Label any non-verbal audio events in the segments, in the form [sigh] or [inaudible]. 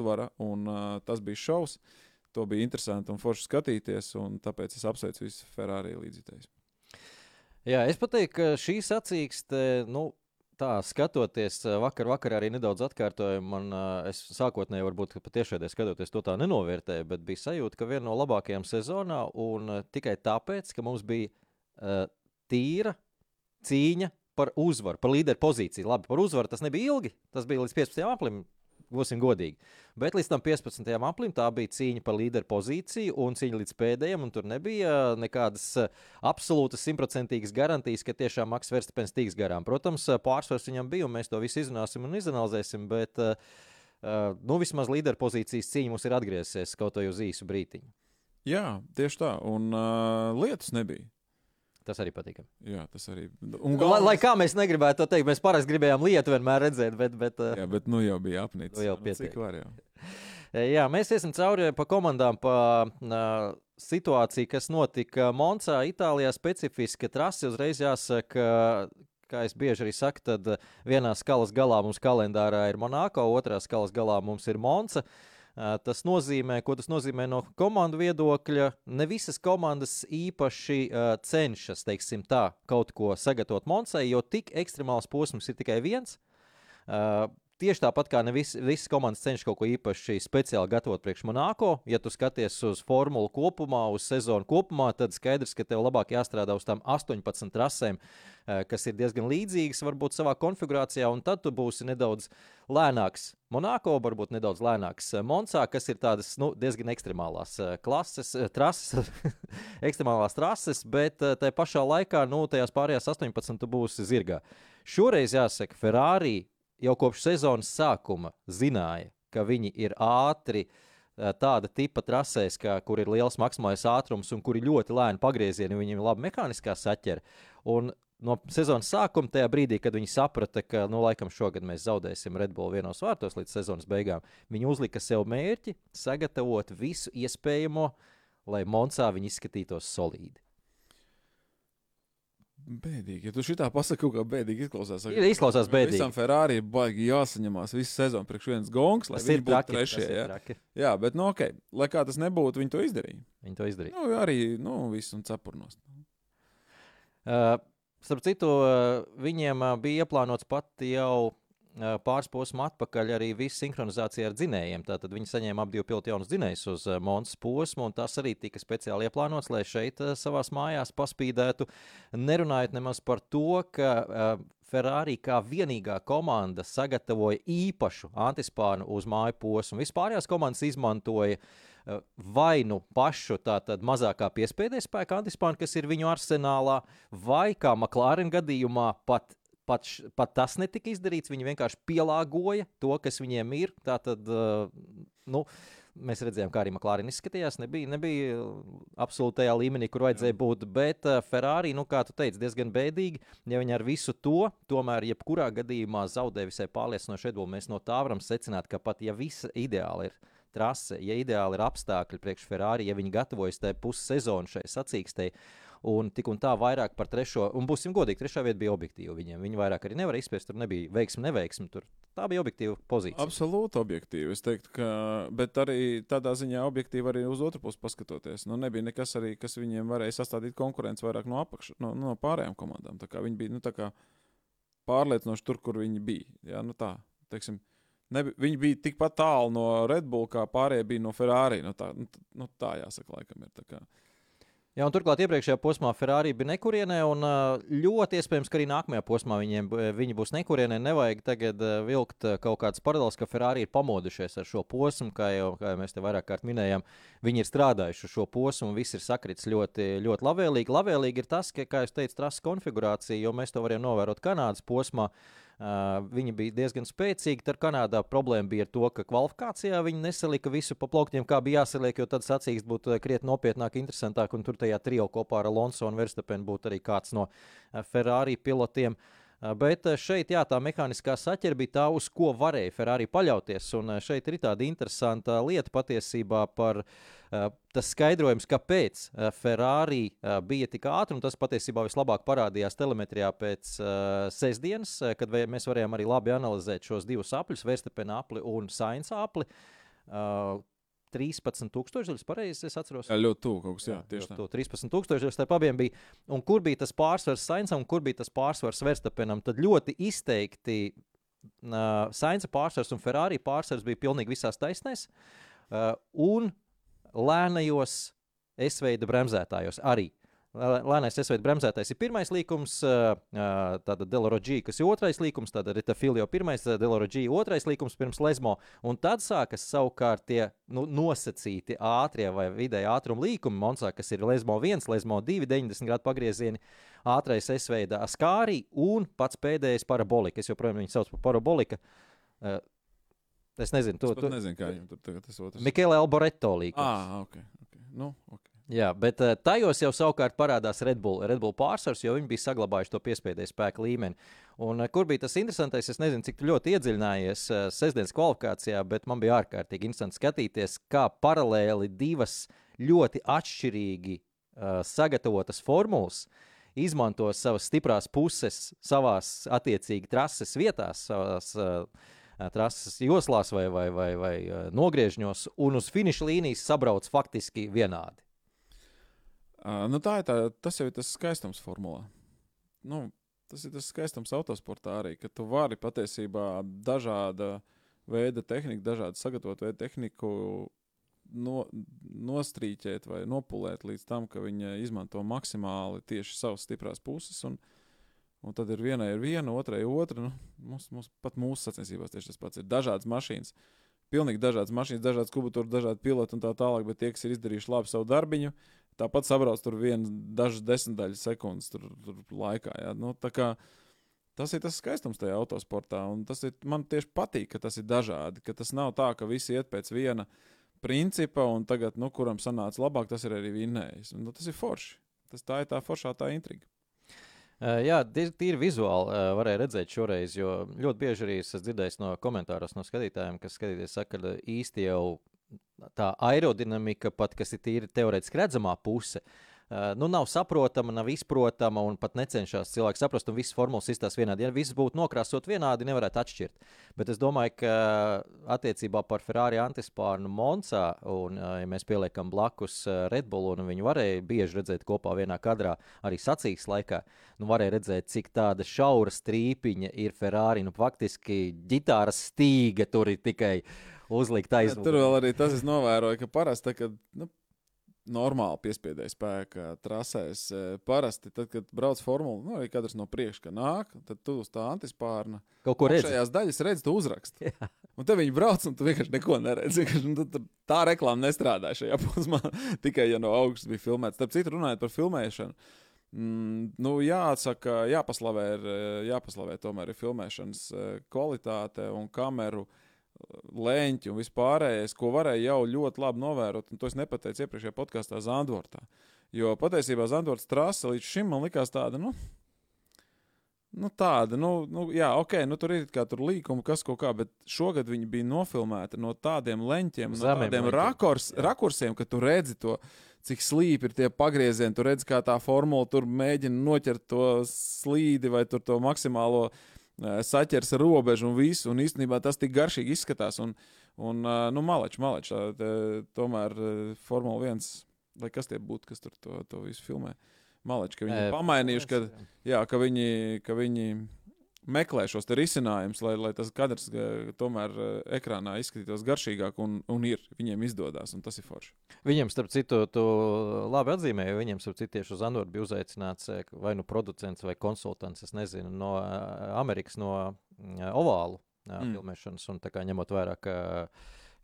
uzvara, un uh, tas bija šovs. To bija interesanti un forši skatīties, un tāpēc es apsveicu visus Ferrari līdzjutējus. Jā, es pateiktu, ka šī sacīkste, nu, tā skatoties, vakar, vakar arī nedaudz atkārtoju. Man, es sākotnēji, varbūt patiešām skatoties, to tā nenovērtēju, bet bija sajūta, ka viena no labākajām sezonā, un tikai tāpēc, ka mums bija uh, tīra cīņa par uzvaru, par līderu pozīciju. Labi, par uzvaru tas nebija ilgi, tas bija līdz 15. aplim būsim godīgi. Bet līdz tam 15. aplim tā bija cīņa par līderu pozīciju un cīņa līdz pēdējiem. Tur nebija nekādas eh, absolūtas simtprocentīgas garantijas, ka tiešām Maks Verstapens tiks garām. Protams, eh, pārsvars viņam bija, un mēs to visu izrunāsim un izanalizēsim. Bet, nu, vismaz līderu pozīcijas cīņa mums ir atgriezusies kaut vai uz īsu brīdiņu. Jā, tieši tā. Un uh, lietas nebija. Tas arī patīk. Jā, tas arī. Un galvenais... lai, lai kā mēs negribētu to teikt, mēs parasti gribējām lietu vienmēr redzēt, bet. bet jā, bet nu jau bija apnicis. Nu jau pietiek. Cik var jau. Jā, mēs iesim cauri pa komandām, pa uh, situāciju, kas notika Moncā, Itālijā. Specifiska trase uzreiz jāsaka, kā es bieži arī saku, tad vienā skalas galā mums kalendārā ir Monako, otrā skalas galā mums ir Monca. Uh, Tas nozīmē, ko tas nozīmē no komandu viedokļa. Ne visas komandas īpaši cenšas, teiksim tā, kaut ko sagatavot Monsai, jo tik ekstremāls posms ir tikai viens. Uh, Tieši tāpat kā ne vis, visas komandas cenšas kaut ko īpaši speciāli gatavot priekš Monako. Ja tu skaties uz formulu kopumā, uz sezonu kopumā, tad skaidrs, ka tev labāk jāstrādā uz tām 18 trasēm, kas ir diezgan līdzīgas, varbūt savā konfigurācijā, un tad tu būsi nedaudz lēnāks. Monako varbūt nedaudz lēnāks Monsā, kas ir tādas nu, diezgan ekstremālās klases, trases, [laughs] ekstremālās trases, bet tajā pašā laikā, nu, tajās pārējās 18 tu būsi zirgā. Šoreiz jāsaka, Ferrari jau kopš sezonas sākuma zināja, ka viņi ir ātri eh, tāda tipa trasēs, kā, kur ir liels maksimālais ātrums un kur ir ļoti lēni pagriezieni, viņiem ir laba mehāniskā saķere. Un no sezonas sākuma, tajā brīdī, kad viņi saprata, ka, nu, laikam, šogad mēs zaudēsim Red Bull vienos vārtos līdz sezonas beigām, viņi uzlika sev mērķi sagatavot visu iespējamo, lai Monsā viņi izskatītos solīdi. Bēdīgi. Ja tu šitā pasaki, kaut kā bēdīgi izklausās. Ir izklausās bēdīgi. Visam Ferrari baigi jāsaņemās visu sezonu priekš viens gongs, lai tas viņi būtu trešie. Ja? Traki. Jā, bet, nu, ok, lai kā tas nebūtu, viņi to izdarīja. Viņi to izdarīja. Nu, arī, nu, viss un cepurnos. Uh, starp citu, uh, viņiem uh, bija ieplānots pat jau pāris posmu atpakaļ arī viss sinhronizācija ar dzinējiem. Tātad viņi saņēma ap divu pilotu jaunus dzinējus uz Montes posmu, un tas arī tika speciāli ieplānots, lai šeit savās mājās paspīdētu. Nerunājot nemaz par to, ka Ferrari kā vienīgā komanda sagatavoja īpašu antispānu uz māju posmu. Vispārējās komandas izmantoja vai nu pašu tātad mazākā piespēdē spēka antispānu, kas ir viņu arsenālā, vai kā McLaren gadījumā pat pat, pat tas netika izdarīts. Viņi vienkārši pielāgoja to, kas viņiem ir. Tātad, uh, nu, mēs redzējām, kā arī Maklārina izskatījās. Nebija, nebija absolūtajā līmenī, kur vajadzēja būt. Bet uh, Ferrari, nu, kā tu teici, diezgan bēdīgi. Ja viņi ar visu to, tomēr, jebkurā gadījumā zaudē visai pārliecinoši Edbuļs, mēs no tā varam secināt, ka pat ja viss ideāli ir trase, ja ideāli ir apstākļi priekš Ferrari, ja viņi gatavojas tajā pussezonu šai sacīkstei, un tik un tā vairāk par trešo, un būsim godīgi, trešā vieta bija objektīva viņiem. Viņi vairāk arī nevar izspiest, tur nebija veiksme, neveiksme. Tur. Tā bija objektīva pozīcija. Absolūti objektīva. Es teiktu, ka, bet arī tādā ziņā objektīvi arī uz otru pusi paskatoties. Nu, nebija nekas arī, kas viņiem varēja sastādīt konkurenci vairāk no, apakš, no, no pārējām komandām. Viņi bija nu, pārliecinoši tur, kur viņi bija. Jā, nu tā, teiksim, Nebi, viņi bija tikpat tālu no Red Bull, kā pārējie bija no Ferrari. Nu, tā, nu, nu, tā jāsaka, laikam ir. Jā, un turklāt iepriekšējā posmā Ferrari bija nekurienē, un ļoti iespējams, ka arī nākamajā posmā viņiem, viņi būs nekurienē. Nevajag tagad vilkt kaut kādas paralēlas, ka Ferrari ir pamodušies ar šo posmu, kā jau, kā jau mēs te vairāk kārt minējām. Viņi ir strādājuši uz šo posmu, un viss ir sakrits ļoti, ļoti labvēlīgi. Labvēlīgi ir tas, ka, kā jau teicu, trases konfigurācija, jo mēs to varējām novērot Kanādas posmā. Uh, viņi bija diezgan spēcīgi. Tur Kanādā problēma bija ar to, ka kvalifikācijā viņi nesalika visu pa plauktiem, kā bija jāsaliek, jo tad sacīksts būtu krietni nopietnāk, interesantāk. Un tur tajā trijā kopā ar Alonso un Verstapenu būtu arī kāds no Ferrari pilotiem. Uh, Bet šeit jā, tā mehāniskā saķere bija tā, uz ko varēja Ferrari paļauties. Un šeit ir tāda interesanta lieta patiesībā par tas skaidrojums, kāpēc Ferrari bija tik ātri. Tas patiesībā vislabāk parādījās telemetrijā pēc sestdienas, kad mēs varējām arī labi analizēt šos divus apļus, Verstapena apli un Sainz apli. Uh, 13,000 daļas, pareizi es atceros. Jā, ļoti tuvu kaut kas, jā, tieši tā. 13,000 starp abiem bija. Un kur bija tas pārsvars Sainsam un kur bija tas pārsvars Verstapenam? Tad ļoti izteikti uh, Sainza pārsvars un Ferrari pārsvars bija pilnīgi visās taisnēs. Uh, un lēnajos S-veida bremzētājos arī. Lēnais esveids bremzētais ir pirmais līkums, tāda Deloroģija, kas ir otrais līkums, tad Rita Filio pirmais, Deloroģija otrais līkums pirms Lesmo, un tad sākas savukārt tie nu, nosacīti ātrie vai vidēji ātruma līkumi Monsā, kas ir Lesmo 1, Lesmo 2, 90 grādu pagriezieni, ātrais esveida Askārī un pats pēdējais parabolika, es joprojām viņu sauc par parabolika. Es nezinu, to, es to nezinu, kā viņam tur tagad tas otrs. Mikēlē Alboreto līkums. Ah, ok. okay. Nu, okay. Jā, bet uh, tajos jau savukārt parādās Red Bull, Red Bull pārsvars, jo viņi bija saglabājuši to piespiedu spēku līmeni. Un, uh, kur bija tas interesantais? Es nezinu, cik ļoti iedziļinājies uh, sestdienas kvalifikācijā, bet man bija ārkārtīgi interesanti skatīties, kā paralēli divas ļoti atšķirīgi uh, sagatavotas formulas izmanto savas stiprās puses savās attiecīgi trases vietās, savās uh, trases joslās vai, vai, vai, vai nogriežņos, un uz finiša līnijas sabrauc faktiski vienādi. Uh, nu tā ir tā, tas jau ir tas skaistums formulā. Nu, tas ir tas skaistums autosportā arī, ka tu vari patiesībā dažāda veida tehniku, dažādu sagatavotu veidu tehniku no, nostrīķēt vai nopulēt līdz tam, ka viņi izmanto maksimāli tieši savas stiprās puses. Un, un tad ir vienai ir viena, otrai otra. Nu, mums, mums, pat mūsu sacensībās tieši tas pats ir dažādas mašīnas. Pilnīgi dažādas mašīnas, dažādas kubatūras, dažādi piloti un tā tālāk, bet tie, kas ir izdarījuši labi savu darbiņu, uh, Tāpat sabrauc tur vienu, dažas desmitdaļas sekundes tur, tur laikā. Jā. Nu, kā, tas ir tas skaistums tajā autosportā. Tas ir, man tieši patīk, ka tas ir dažādi. Ka tas nav tā, ka visi iet pēc viena principa, un tagad, nu, kuram sanāca labāk, tas ir arī vinnējis. Nu, tas ir forši. Tas tā ir tā foršā tā intriga. Uh, jā, tīri vizuāli uh, varēja redzēt šoreiz, jo ļoti bieži arī esmu dzirdējis no komentāros no skatītājiem, kas skatīties, saka, ka īsti jau tā aerodinamika, pat kas ir tīri teorētiski redzamā puse. Uh, nu, nav saprotama, nav izprotama un pat necenšas cilvēks saprast, un visas formulas izstāsta vienādi. Ja viss būtu nokrāsot vienādi, nevarētu atšķirt. Bet es domāju, ka attiecībā par Ferrari antispārnu Monza, un ja mēs pieliekam blakus Red Bull, un viņi varēja bieži redzēt kopā vienā kadrā, arī sacīks laikā, nu, varēja redzēt, cik tāda šaura strīpiņa ir Ferrari. Nu, faktiski ģitāras stīga tur ir tikai uzlikt aizmugurē. Tur vēl arī tas es novēroju, ka parasti, kad nu, normāli piespiedēja spēka trasēs, e, parasti, tad, kad brauc formula, nu, arī katrs no priekšā nāk, tad tu uz tā antispārna kaut ko redzi. Šajās daļās redzi, tu uzraksti. Un te viņi brauc, un tu vienkārši neko neredzi. Nu, tā reklāma nestrādā šajā posmā, [laughs] tikai ja no augšas bija filmēts. Starp citu, runājot par filmēšanu. Mm, nu, jāsaka, jāpaslavē, ir, jāpaslavē tomēr ir filmēšanas e, kvalitāte un kameru uh, lēņķi un vispārējais, ko varēja jau ļoti labi novērot. To es nepateicu iepriekšējā podkāstā Zandvortā. Jo patiesībā Zandvortas trase līdz šim man likās tāda, nu, nu tāda, nu, nu jā, ok, nu tur ir kā tur līkuma, kas kaut kā, bet šogad viņi bija nofilmēti no tādiem leņķiem, no tādiem rakurs, rakursiem, ka tu redzi to, cik slīpi ir tie pagriezieni, tu redzi, kā tā formula tur mēģina noķert to slīdi vai to maksimālo saķers robežu un visu. Un īstenībā tas tik garšīgi izskatās. Un, un nu, maleč, maleč, tā, tomēr Formula 1, lai kas tie būtu, kas tur to, to visu filmē. Maleč, ka viņi ir pamainījuši, ka, jā, ka, viņi, ka viņi meklē šos risinājumus, lai, lai tas kadrs tomēr ekrānā izskatītos garšīgāk un, un ir. Viņiem izdodas, un tas ir forši. Viņiem, starp citu, to labi atzīmēja. Viņiem, starp citu, tieši uz Andoru bija uzaicināts vai nu producents vai konsultants, es nezinu, no Amerikas, no Ovālu mm. filmēšanas. Un tā kā ņemot vērā, ka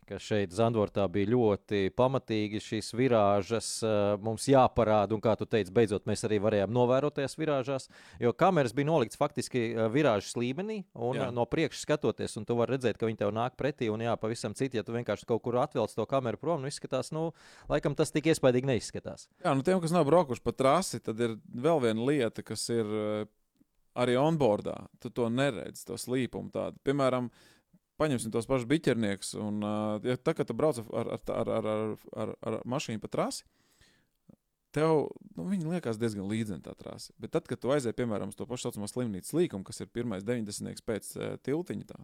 ka šeit Zandvortā bija ļoti pamatīgi šīs virāžas uh, mums jāparāda, un kā tu teici, beidzot mēs arī varējām novērot tajās virāžās, jo kameras bija nolikts faktiski uh, virāžas līmenī, un jā. no priekšas skatoties, un tu vari redzēt, ka viņi tev nāk pretī, un jā, pavisam citi, ja tu vienkārši kaut kur atvelc to kameru prom, nu izskatās, nu, laikam tas tik iespaidīgi neizskatās. Jā, nu tiem, kas nav braukuši pa trasi, tad ir vēl viena lieta, kas ir arī onboardā, tu to neredzi, to slīpumu tādu. Piemēram, uh, paņemsim tos pašus biķerniekus. Un, ja tā kā tu brauc ar, ar, ar, ar, ar, ar, mašīnu pa trasi, tev nu, liekas diezgan līdzena tā trase. Bet tad, kad tu aizej, piemēram, uz to pašu saucamo slimnīcas līkumu, kas ir pirmais 90. pēc uh, tiltiņa, tā,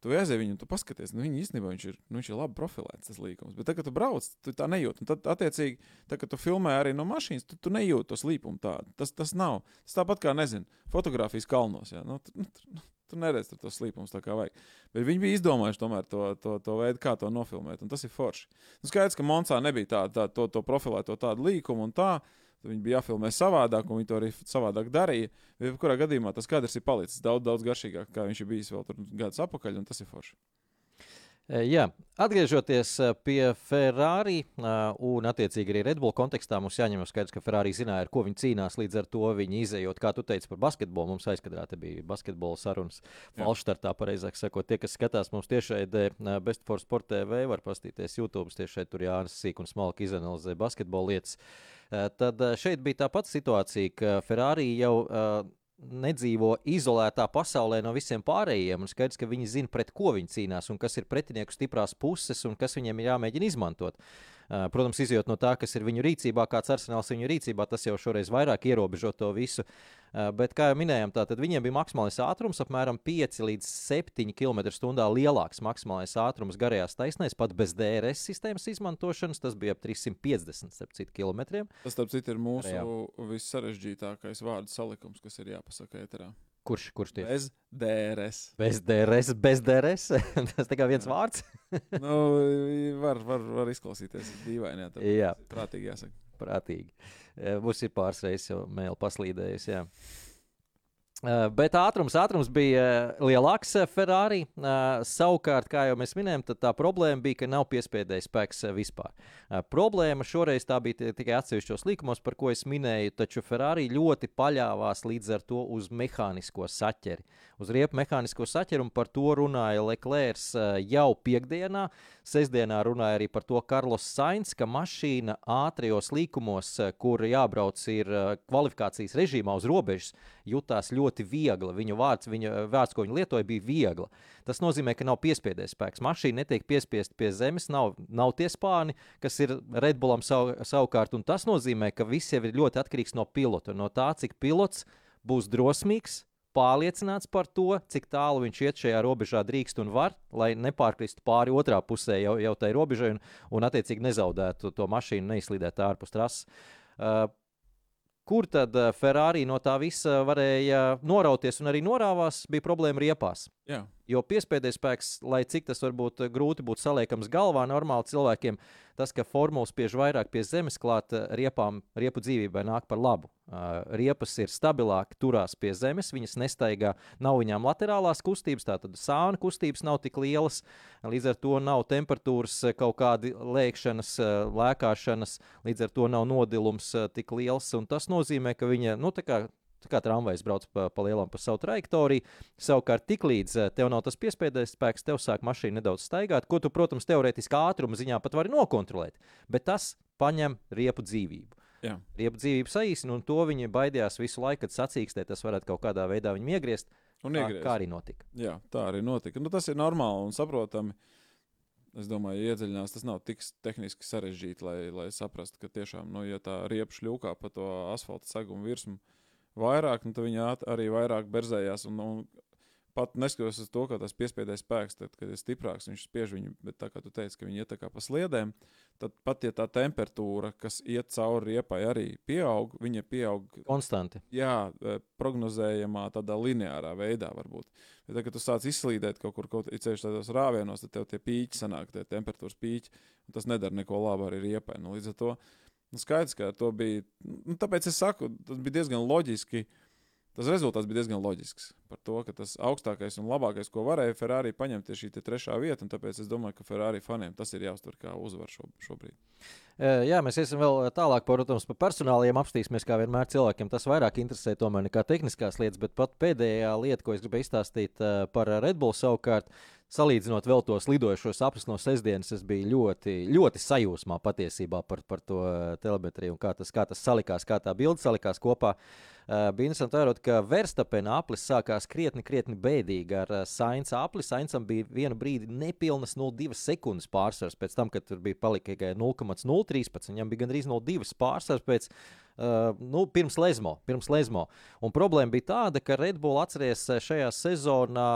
Tu aizej viņu, tu paskaties, nu, viņa īstenībā viņš ir, nu, viņš ir labi profilēts, tas līkums. Bet, tad, kad tu brauc, tu tā nejūti. Un tad, attiecīgi, tad, kad tu filmē arī no mašīnas, tu, tu nejūti to slīpumu tādu. Tas, tas nav. Tas tāpat kā, nezinu, fotografijas kalnos. Ja? Nu, tu, nu, tur tos slīpumus tā kā vajag. Bet viņi bija izdomājuši tomēr to, to, to veidu, kā to nofilmēt. Un tas ir forši. Nu, skaidrs, ka Monsā nebija tāda, tā, to, to profilēto tādu līkumu un tādu. Viņi bija jāfilmē savādāk, un viņi to arī savādāk darīja. Bet, jebkurā gadījumā tas kadrs ir palicis daudz, daudz garšīgāk, kā viņš bijis vēl gadus atpakaļ, un tas ir forši. Jā, atgriežoties pie Ferrari un, attiecīgi, arī Red Bull kontekstā, mums jāņem skaidrs, ka Ferrari zināja, ar ko viņi cīnās. Līdz ar to viņi izējot, kā tu teici par basketbolu, mums aizkadrā bija basketbola sarunas. Falšstartā, pareizāk sakot, tie, kas skatās mums tiešai Best for Sport TV, var pastīties YouTube. Tieši šeit tur Jānis Sīk un Smalki izanalizē basketbola lietas. Tad šeit bija tā pati situācija, ka Ferrari jau nedzīvo izolētā pasaulē no visiem pārējiem. Un skaidrs, ka viņi zina, pret ko viņi cīnās un kas ir pretinieku stiprās puses un kas viņiem ir jāmēģina izmantot. Protams, izjūt no tā, kas ir viņu rīcībā, kāds arsenāls viņu rīcībā, tas jau šoreiz vairāk ierobežo to visu. Bet, kā jau minējām, tātad viņiem bija maksimālais ātrums apmēram 5 līdz 7 km/h lielāks maksimālais ātrums garajās taisnēs, pat bez DRS sistēmas izmantošanas. Tas bija ap 350 km. Tas, starp citu, ir mūsu vissarežģītākais vārdu salikums, kas ir jāpasaka ēterā. Kurš, kurš tie ir? Bez DRS. Bez DRS, bez DRS. [laughs] tas tikai viens Jā. vārds. [laughs] nu, var, var, var izklausīties dīvaini. Jā, jā. prātīgi jāsaka. Prātīgi. Būs ir pāris reizes jau mēlī paslīdējis. Uh, bet ātrums, ātrums bija lielāks Ferrari. Uh, savukārt, kā jau mēs minējām, tā problēma bija, ka nav piespiedējis spēks vispār. Problēma šoreiz tā bija tikai atsevišķos līkumos, par ko es minēju, taču Ferrari ļoti paļāvās līdz ar to uz mehānisko saķeri. Uz riepu mehānisko saķeri, un par to runāja Leclerc jau piekdienā. Sestdienā runāja arī par to Karlos Sainz, ka mašīna ātrijos līkumos, kur jābrauc ir kvalifikācijas režīmā uz robežas, jutās ļoti viegla. Viņu vārds, viņa vārds, ko viņa lietoja, bija viegla. Tas nozīmē, ka nav piespiedies spēks. Mašīna netiek piespiesta pie zemes, nav, nav tie spāni, kas ir Redbullam sav, savukārt. Un tas nozīmē, ka viss jau ir ļoti atkarīgs no pilota, no tā, cik pilots būs drosmīgs. Pārliecināts par to, cik tālu viņš iet šajā robežā, drīkst un var, lai nepārkristu pāri otrā pusē jau, jau tai robežai un, un attiecīgi nezaudētu to mašīnu, neizslīdētu ārpus trases. Uh, Kur tad eh, Ferrari no tā visa varēja norauties un arī norāvās, bija problēma riepās. Jā. Jo piespiedu spēks, lai cik tas varbūt grūti būtu saliekams galvā normāli cilvēkiem, tas, ka formula spiež vairāk pie zemes klāt, riepām, riepu dzīvībai nāk par labu. Riepas ir stabilāk, turās pie zemes, viņas nestaigā, nav viņām laterālās kustības, tātad sāna kustības nav tik lielas, līdz ar to nav temperatūras kaut kādi lēkšanas, lēkāšanas, līdz ar to nav nodilums tik liels, un tas nozīmē, ka viņa, nu, tā kā kā tramvajs brauc pa, pa lielam pa savu trajektoriju. Savukārt, tiklīdz eh, tev nav tas piespiedējis spēks, tev sāk mašīna nedaudz staigāt, ko tu, protams, teorētiski ātruma ziņā pat vari nokontrolēt. Bet tas paņem riepu dzīvību. Jā. Riepu dzīvību saīsina, un to viņi baidījās visu laiku, kad sacīkstē tas varētu kaut kādā veidā viņu iegriezt. Un kā, kā arī notika. Jā, tā arī notika. Nu, tas ir normāli un saprotami. Es domāju, iedziļinās, tas nav tik tehniski sarežģīti, lai, lai saprastu, ka tiešām, nu, ja tā riepa šļūkā pa to asfalta segumu virsmu, vairāk, un viņi arī vairāk berzējās. Un, un pat neskatoties uz to, ka tas piespiedēs spēks, tad, kad ir stiprāks, viņš spiež viņu, bet tā kā tu teici, ka viņi iet pa sliedēm, tad pat ja tā temperatūra, kas iet cauri riepai, arī pieaug, viņa pieaug konstanti. Jā, e, prognozējamā, tādā lineārā veidā varbūt. Bet, tad, kad tu sāc izslīdēt kaut kur, kaut ceļš tādos rāvienos, tad tev tie pīķi sanāk, tie temperatūras pīķi, un tas nedara neko labu arī riepai. Nu, līdz ar to Nu, skaidrs, ka to bija. Nu, tāpēc es saku, tas bija diezgan loģiski. Tas rezultāts bija diezgan loģisks. Par to, ka tas augstākais un labākais, ko varēja Ferrari paņemt, ir šī trešā vieta. Tāpēc es domāju, ka Ferrari faniem tas ir jāuztver kā uzvaru šo, šobrīd. Jā, mēs iesim vēl tālāk, protams, par personāliem apstīsimies, kā vienmēr cilvēkiem tas vairāk interesē tomēr nekā tehniskās lietas, bet pat pēdējā lieta, ko es gribēju izstāstīt par Red Bull savukārt, salīdzinot vēl tos lidojošos aplis no sestdienas, es biju ļoti, ļoti sajūsmā patiesībā par, par to eh, telemetriju un kā tas, kā tas salikās, kā tā bilde salikās kopā. Uh, bija interesanti vērot, ka Verstapena aplis sākās krietni, krietni bēdīgi ar uh, Sainza apli. Sainsam bija vienu brīdi nepilnas 0,2 sekundes pārsvars pēc tam, kad tur bija palika tikai 0,013. Viņam bija gandrīz 0,2 pārsvars pēc Uh, nu, pirms Lesmo, pirms Lesmo. Un problēma bija tāda, ka Red Bull atceries šajā sezonā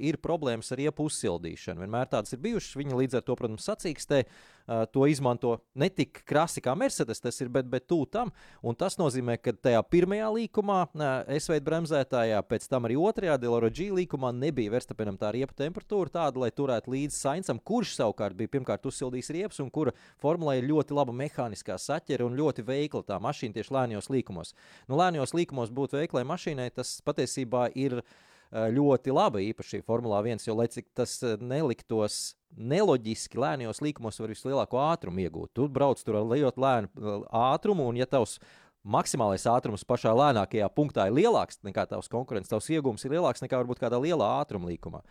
ir problēmas ar iepu uzsildīšanu. Vienmēr tādas ir bijušas. Viņi līdz ar to, protams, sacīkstē. Uh, to izmanto ne tik krasi kā Mercedes, tas ir, bet, bet tuvu tam. Un tas nozīmē, ka tajā pirmajā līkumā, uh, S-veida bremzētājā, pēc tam arī otrajā Deloro G līkumā nebija Verstapenam tā riepa temperatūra tāda, lai turētu līdzi Sainsam, kurš savukārt bija pirmkārt uzsildījis riepas un kura formulē ir ļoti laba mehāniskā saķere un ļoti veikla tā mašīna tieši lēnijos līkumos. Nu, lēnijos līkumos būt veiklai mašīnai, tas patiesībā ir ļoti laba īpaši Formulā 1, jo, lai cik tas neliktos neloģiski lēnijos līkumos var vislielāko ātrumu iegūt. Tu brauc tur ar ļoti lēnu ātrumu, un ja tavs maksimālais ātrums pašā lēnākajā punktā ir lielāks nekā tavs konkurents, tavs iegūms ir lielāks nekā varbūt kādā lielā ātruma līkumā.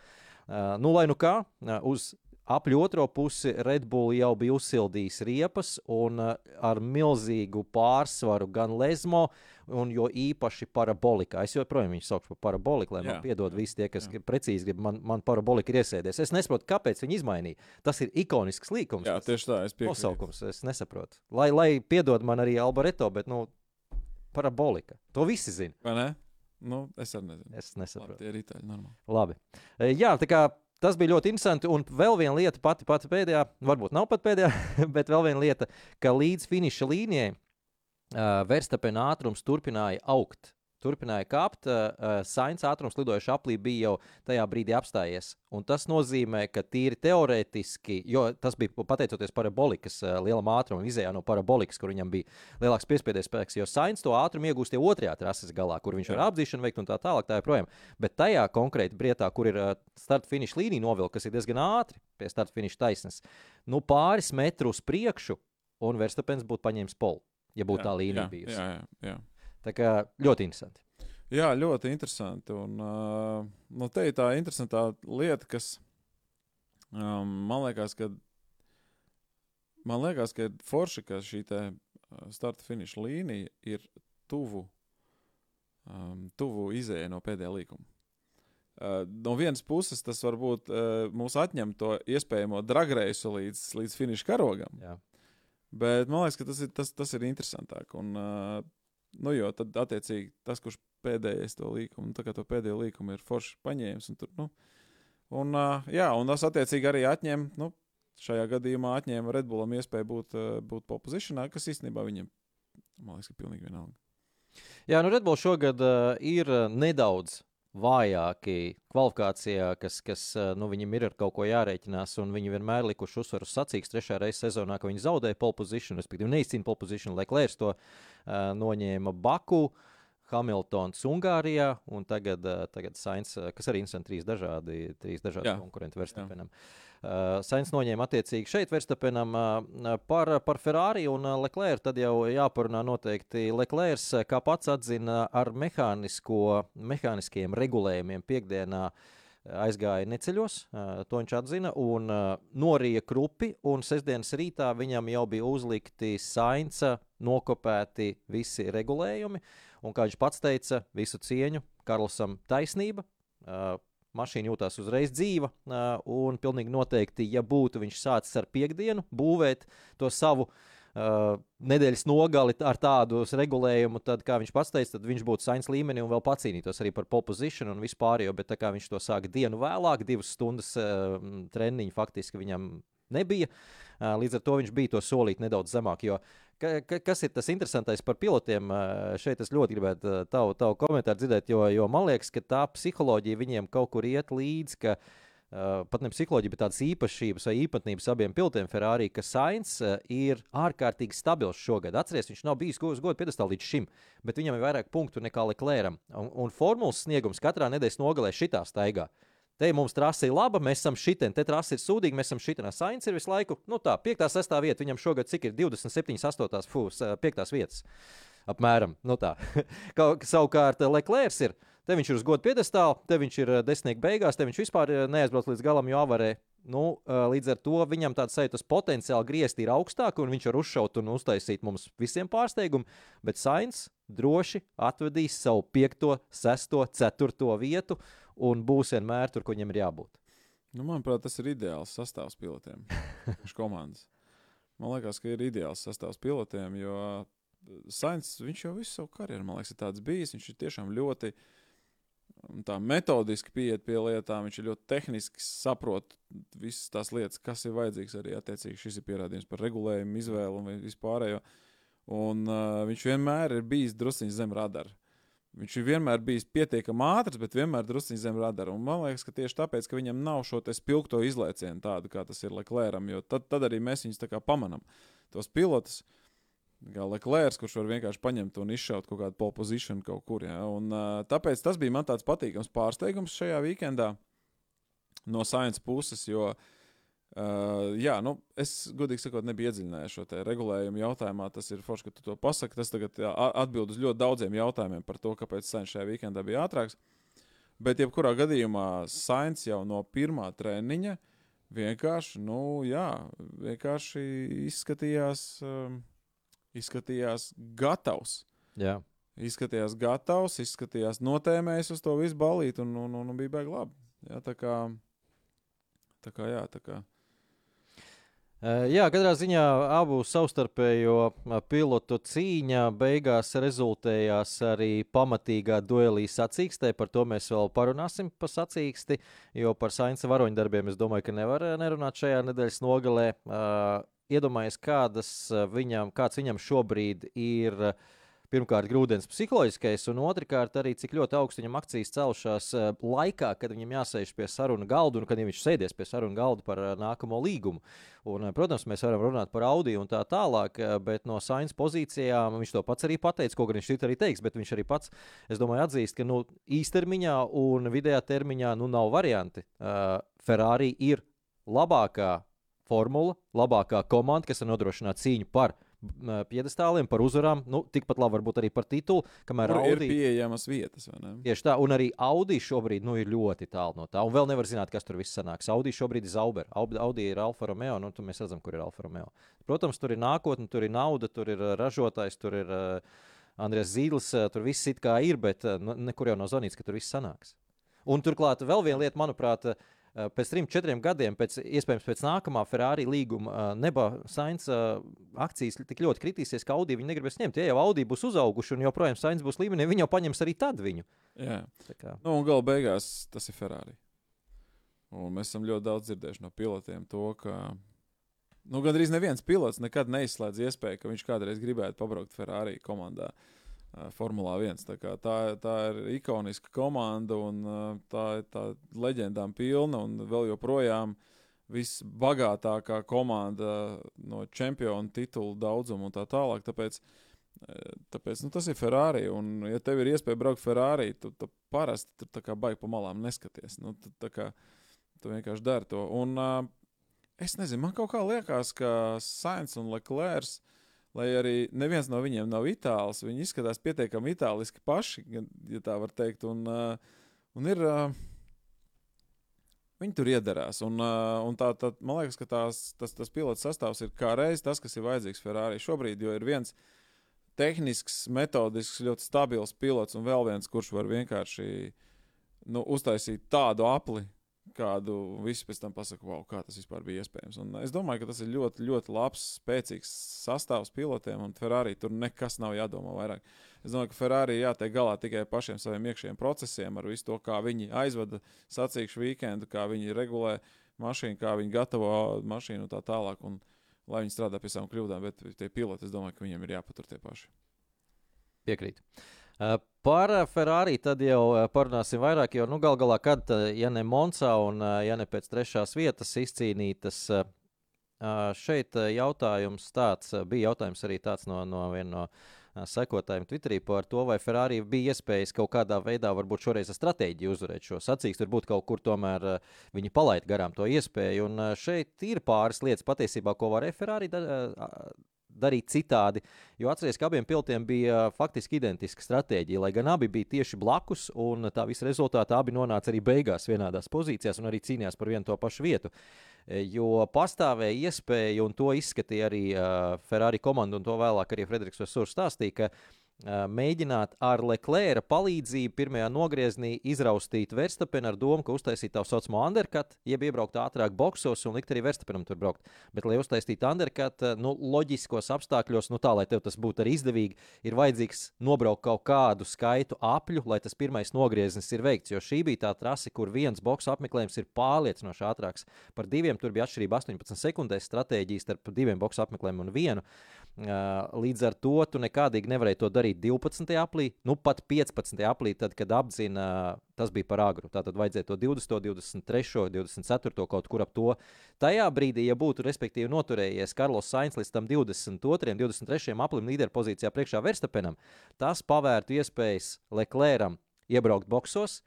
Uh, nu, lai nu kā, uh, uz apļu otro pusi Red Bull jau bija uzsildījis riepas un uh, ar milzīgu pārsvaru gan Lesmo, un jo īpaši parabolikā. Es joprojām viņu saucu par paraboliku, lai jā, man piedod visi tie, kas jā. precīzi grib, man, man parabolika ir iesēdies. Es nesaprotu, kāpēc viņi izmainīja. Tas ir ikonisks līkums. Jā, tieši tā, es piekrītu. Nosaukums, es nesaprotu. Lai, lai piedod man arī Albareto, bet, nu, parabolika. To visi zina. Vai ne? Nu, es arī nezinu. Es nesaprotu. Labi, tie ir itāļi normāli. Labi. E, jā, tā kā tas bija ļoti interesanti. Un vēl viena lieta, pati, pati pēdējā, varbūt nav pat pēdējā, [laughs] bet vēl viena lieta, ka līdz finiša līnijai Verstapena ātrums turpināja augt turpināja kāpt. Uh, Sainz ātrums lidojuši aplī bija jau tajā brīdī apstājies. Un tas nozīmē, ka tīri teorētiski, jo tas bija pateicoties parabolikas uh, lielam ātrumam, izējā no parabolikas, kur viņam bija lielāks piespiedes spēks, jo Sainz to ātrumu iegūst jau otrajā trases galā, kur viņš var apzīšanu veikt un tā tālāk. Tā joprojām. Bet tajā konkrēti brietā, kur ir uh, starta-finiša līnija novilkta, kas ir diezgan ātri pie starta-finiša taisnes, nu pāris metrus priekšu, un Verstapens būtu paņēmis polu, ja būtu tā līnija jā, bijusi. Jā, jā, jā. Tā kā ļoti interesanti. Jā, ļoti interesanti. Un, uh, nu, te ir tā interesantā lieta, kas um, man liekas, ka, man liekas, ka forši, ka šī starta finiša līnija ir tuvu, um, tuvu izējai no pēdējā līkuma. Uh, no vienas puses, tas varbūt uh, mūs atņem to iespējamo dragreisu līdz, līdz finiša karogam. Jā. Bet man liekas, ka tas ir, tas, tas ir interesantāk. Un, uh, Nu, jo tad, attiecīgi, tas, kurš pēdējais to līkumu, tā kā to pēdējo līkumu ir forši paņēmis. Un tur, nu, un, uh, jā, un tas, attiecīgi, arī atņem, nu, šajā gadījumā atņēma Redbullam iespēju būt, uh, būt popozicionā, kas īstenībā viņam, man liekas, ir pilnīgi vienalga. Jā, nu Redbull šogad uh, ir nedaudz vājāki kvalifikācijā, kas, kas nu, viņam ir ar kaut ko jārēķinās, un viņi vienmēr likuši uzsvaru sacīks trešā reizes sezonā, ka viņi zaudēja pole position, respektīvi neizcīna pole position, lai Klērs to uh, noņēma Baku. Hamiltons Ungārijā un tagad, tagad Sainz, kas arī ir trīs dažādi, trīs dažādi jā, konkurenti Verstapenam. Uh, Sainz noņēma attiecīgi šeit Verstapenam uh, par, par Ferrari un uh, Leclerc. Tad jau jāparunā noteikti Leclerc, kā pats atzina, ar mehāniskiem regulējumiem piekdienā aizgāja neceļos, to viņš atzina, un norija krupi, un sestdienas rītā viņam jau bija uzlikti Sainza nokopēti visi regulējumi, un kā viņš pats teica, visu cieņu Karlsam taisnība mašīna jūtās uzreiz dzīva. Un pilnīgi noteikti, ja būtu viņš sācis ar piekdienu būvēt to savu uh, nedēļas nogali ar tādu regulējumu, tad, kā viņš pats teica, tad viņš būtu sains līmenī un vēl pacīnītos arī par popozīciju un vispār. Bet tā kā viņš to sāka dienu vēlāk, divas stundas uh, treniņu faktiski viņam nebija. Uh, līdz ar to viņš bija to solīt nedaudz zemāk. Jo Ka, ka, kas ir tas interesantais par pilotiem? Šeit es ļoti gribētu tavu, tavu komentāru dzirdēt, jo, jo man liekas, ka tā psiholoģija viņiem kaut kur iet līdzi. Ka, Uh, pat ne psiholoģija, bet tādas īpašības vai īpatnības abiem pilotiem Ferrari, ka Sainz uh, ir ārkārtīgi stabils šogad. Atcerieties, viņš nav bijis uz godu piedestālā līdz šim, bet viņam ir vairāk punktu nekā Leclerc. Un, un formulas sniegums katrā nedēļas nogalē šitā staigā. Uh, Te mums trase ir laba, mēs esam šitien, te trase ir sūdīga, mēs esam šitien. Sainz ir visu laiku, nu tā, 5. 6. vieta, viņam šogad cik ir 27, 8. fūs, 5. vietas. Apmēram, nu tā. [laughs] Savukārt Leclerc ir, te viņš ir uz godu piedestāla, te viņš ir desmitnieku beigās, te viņš vispār neaizbrauc līdz galam, jo avarē. Nu, līdz ar to viņam tāds sajūta, ka potenciāli griezti ir augstāk, un viņš var uzšaut un uztaisīt mums visiem pārsteigumu. Bet Sainz droši atvedīs savu 5, 6, 4 vietu un būs vienmēr tur, kur viņam ir jābūt. Nu, manuprāt, tas ir ideāls sastāvs pilotiem. [laughs] Viņš komandas. Man liekas, ka ir ideāls sastāvs pilotiem, jo Sainz, viņš jau visu savu karjeru, man liekas, ir tāds bijis. Viņš ir tiešām ļoti tā metodiski pieiet pie lietām, viņš ir ļoti tehniski saprot visas tās lietas, kas ir vajadzīgs. Arī attiecīgi šis ir pierādījums par regulējumu, izvēlu un vispārējo. Un uh, viņš vienmēr ir bijis drusciņš zem radara. Viņš ir vienmēr bijis pietiekami ātrs, bet vienmēr druskuļi zem radara. Un man liekas, ka tieši tāpēc, ka viņam nav šo spilgto izlaicienu tādu, kā tas ir Leclercam, jo tad, tad arī mēs viņus pamanām. Tos pilotus, kā Leclerc, kurš var vienkārši paņemt un izšaut kaut kādu position kaut kur. Ja? Un, tāpēc tas bija man tāds patīkams pārsteigums šajā weekendā no Science puses, jo uh, Uh, jā, nu, es godīgi sakot, nebiju iedziļinājies šo regulējumu jautājumā. Tas ir forši, ka tu to pasaki. Tas tagad atbild uz ļoti daudziem jautājumiem par to, kāpēc Sainz šajā weekendā bija ātrāks. Bet, jebkurā gadījumā, Sainz jau no pirmā treniņa vienkārši, nu, jā, vienkārši izskatījās, um, izskatījās gatavs. Jā. Izskatījās gatavs, izskatījās notēmējis uz to visu balīti un, un, un, un bija baigi labi. Jā, tā kā, tā kā, jā, tā kā. Eh, jā, katrā ziņā abu savstarpējo eh, pilotu cīņa beigās rezultējās arī pamatīgā duelī sacīkstē. Par to mēs vēl parunāsim pa sacīksti, jo par Sainza varoņdarbiem es domāju, ka nevar eh, nerunāt šajā nedēļas nogalē. Iedomājies, kādas viņam, kāds viņam šobrīd ir uh, pirmkārt, grūdienis psiholoģiskais, un otrkārt, arī cik ļoti augstu viņam akcijas celšās eh, laikā, kad viņam jāsēž pie sarunu galda un kad viņš sēdies pie sarunu galda par eh, nākamo līgumu. Un, eh, protams, mēs varam runāt par Audi un tā tālāk, bet no Sainz pozīcijām viņš to pats arī pateica, ko gan viņš šeit arī teiks, bet viņš arī pats, es domāju, atzīst, ka nu, īstermiņā un vidējā termiņā nu, nav varianti. Uh, Ferrari ir labākā formula, labākā komanda, kas var nodrošināt cīņu par piedestāliem, par uzvarām. Nu, tikpat labi varbūt arī par titulu. Kamēr Tur Audi ir pieejamas vietas. Tieši tā, un arī Audi šobrīd nu, ir ļoti tālu no tā. Un vēl nevar zināt, kas tur viss sanāks. Audi šobrīd ir Zauber, Audi ir Alfa Romeo, nu, mēs redzam, kur ir Alfa Romeo. Protams, tur ir nākotne, tur ir nauda, tur ir ražotājs, tur ir uh, Andrēs Zīles, uh, tur viss it kā ir, bet uh, nekur jau nav zvanīts, ka tur viss sanāks. Un turklāt vēl viena lieta, manuprāt, uh, Eh, pēc trim, četriem gadiem, pēc, iespējams, pēc nākamā Ferrari līguma, eh, neba Sainz eh, akcijas tik ļoti kritīsies, ka Audi viņi negribēs ņemt. Ja jau Audi būs uzauguši un joprojām Sainz būs līmenī, viņi jau paņems arī tad viņu. Jā, nu, un gala beigās tas ir Ferrari. Un mēs esam ļoti daudz dzirdējuši no pilotiem to, ka nu, gandrīz neviens pilots nekad neizslēdz iespēju, ka viņš kādreiz gribētu pabraukt Ferrari komandā. Uh, Formulā 1. Tā, tā, tā ir ikoniska komanda un tā ir tā leģendām pilna un vēl joprojām visbagātākā komanda no čempionu titulu daudzuma un tā tālāk. Tāpēc, tāpēc nu, tas ir Ferrari. Un, ja tev ir iespēja braukt Ferrari, tu, tu parasti tur tā kā baigi pa malām neskaties. Nu, tu, kā, tu vienkārši dari to. Un, es nezinu, man kaut kā liekas, ka Sainz un Leclerc lai arī neviens no viņiem nav itālis, viņi izskatās pietiekami itāliski paši, ja tā var teikt. Un, uh, un ir, uh, viņi tur iedarās. Un, uh, un tā, tā, man liekas, ka tās, tas, tas pilots sastāvs ir kā reiz tas, kas ir vajadzīgs Ferrari šobrīd, jo ir viens tehnisks, metodisks, ļoti stabils pilots un vēl viens, kurš var vienkārši nu, uztaisīt tādu apli, kādu visi pēc tam pasakā, wow, kā tas vispār bija iespējams. Un es domāju, ka tas ir ļoti, ļoti labs, spēcīgs sastāvs pilotiem, un Ferrari tur nekas nav jādomā vairāk. Es domāju, ka Ferrari jātiek galā tikai pašiem saviem iekšējiem procesiem, ar visu to, kā viņi aizvada sacīkšu weekendu, kā viņi regulē mašīnu, kā viņi gatavo mašīnu un tā tālāk. Un, lai viņi strādā pie savām kļūdām, bet tie piloti, es domāju, ka viņiem ir jāpatur tie paši. Piekrīt. Par Ferrari tad jau parunāsim vairāk, jo nu, gal galā, kad, ja ne Monza un ja ne pēc trešās vietas izcīnītas, šeit jautājums tāds, bija jautājums arī tāds no, no viena no sekotājiem Twitterī par to, vai Ferrari bija iespējas kaut kādā veidā, varbūt šoreiz ar stratēģiju uzvarēt šo sacīkstu. Varbūt kaut kur tomēr viņi palaid garām to iespēju. Un šeit ir pāris lietas patiesībā, ko varēja Ferrari darīt citādi. Jo atcerieties, ka abiem pilotiem bija faktiski identiska stratēģija, lai gan abi bija tieši blakus, un tā visa rezultātā abi nonāca arī beigās vienādās pozīcijās un arī cīnījās par vienu to pašu vietu. Jo pastāvēja iespēja, un to izskatīja arī Ferrari komanda, un to vēlāk arī Frederiks Vesurs stāstīja, mēģināt ar Leclerca palīdzību pirmajā nogriezienī izraustīt Verstapenu ar domu, ka uztaisīt tā saucamo undercut, jeb iebraukt ātrāk boxos un likt arī Verstapenam tur braukt. Bet, lai uztaisītu undercut, nu, loģiskos apstākļos, nu tā, lai tev tas būtu arī izdevīgi, ir vajadzīgs nobraukt kaut kādu skaitu apļu, lai tas pirmais nogrieziens ir veikts. Jo šī bija tā trase, kur viens boxu apmeklējums ir pārliecinoši ātrāks. Par diviem tur bija atšķirība 18 sekundēs stratēģijas starp diviem boxu apmeklējumiem un vienu. Līdz ar to tu nekādīgi nevarēji to darīt 12. aprīlī, nu pat 15. aprīlī, tad, kad apzina, tas bija par agru. Tātad vajadzēja to 20, 23, 24 kaut kur ap to. Tajā brīdī, ja būtu respektīvi noturējies Karlos Sainz līdz tam 22, 23 aprīlim līderpozīcijā priekšā Verstapenam, tas pavērtu iespējas Leclercam iebraukt boxos.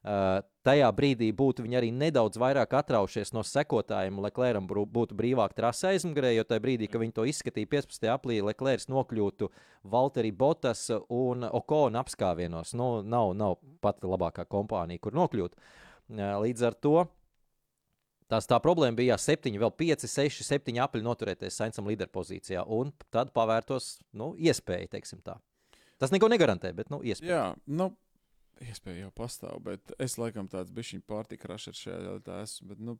Uh, tajā brīdī būtu viņi arī nedaudz vairāk atraušies no sekotājiem, Klēram būtu brīvāk trasē aizmugurē, jo tajā brīdī, kad viņi to izskatīja 15. aprīlī, Klērs nokļūtu Valtteri Botas un Okona apskāvienos. Nu, nav, nav pat labākā kompānija, kur nokļūt. Uh, līdz ar to Tās tā problēma bija 7, vēl 5, 6, 7 apli noturēties Sainsam līderpozīcijā, un tad pavērtos nu, iespēja, teiksim tā. Tas neko negarantē, bet nu, iespēja. Jā, nu, iespēja jau pastāv, bet es laikam tāds bišķiņu pārtika rašers šajā jautājumā esmu. Bet, nu,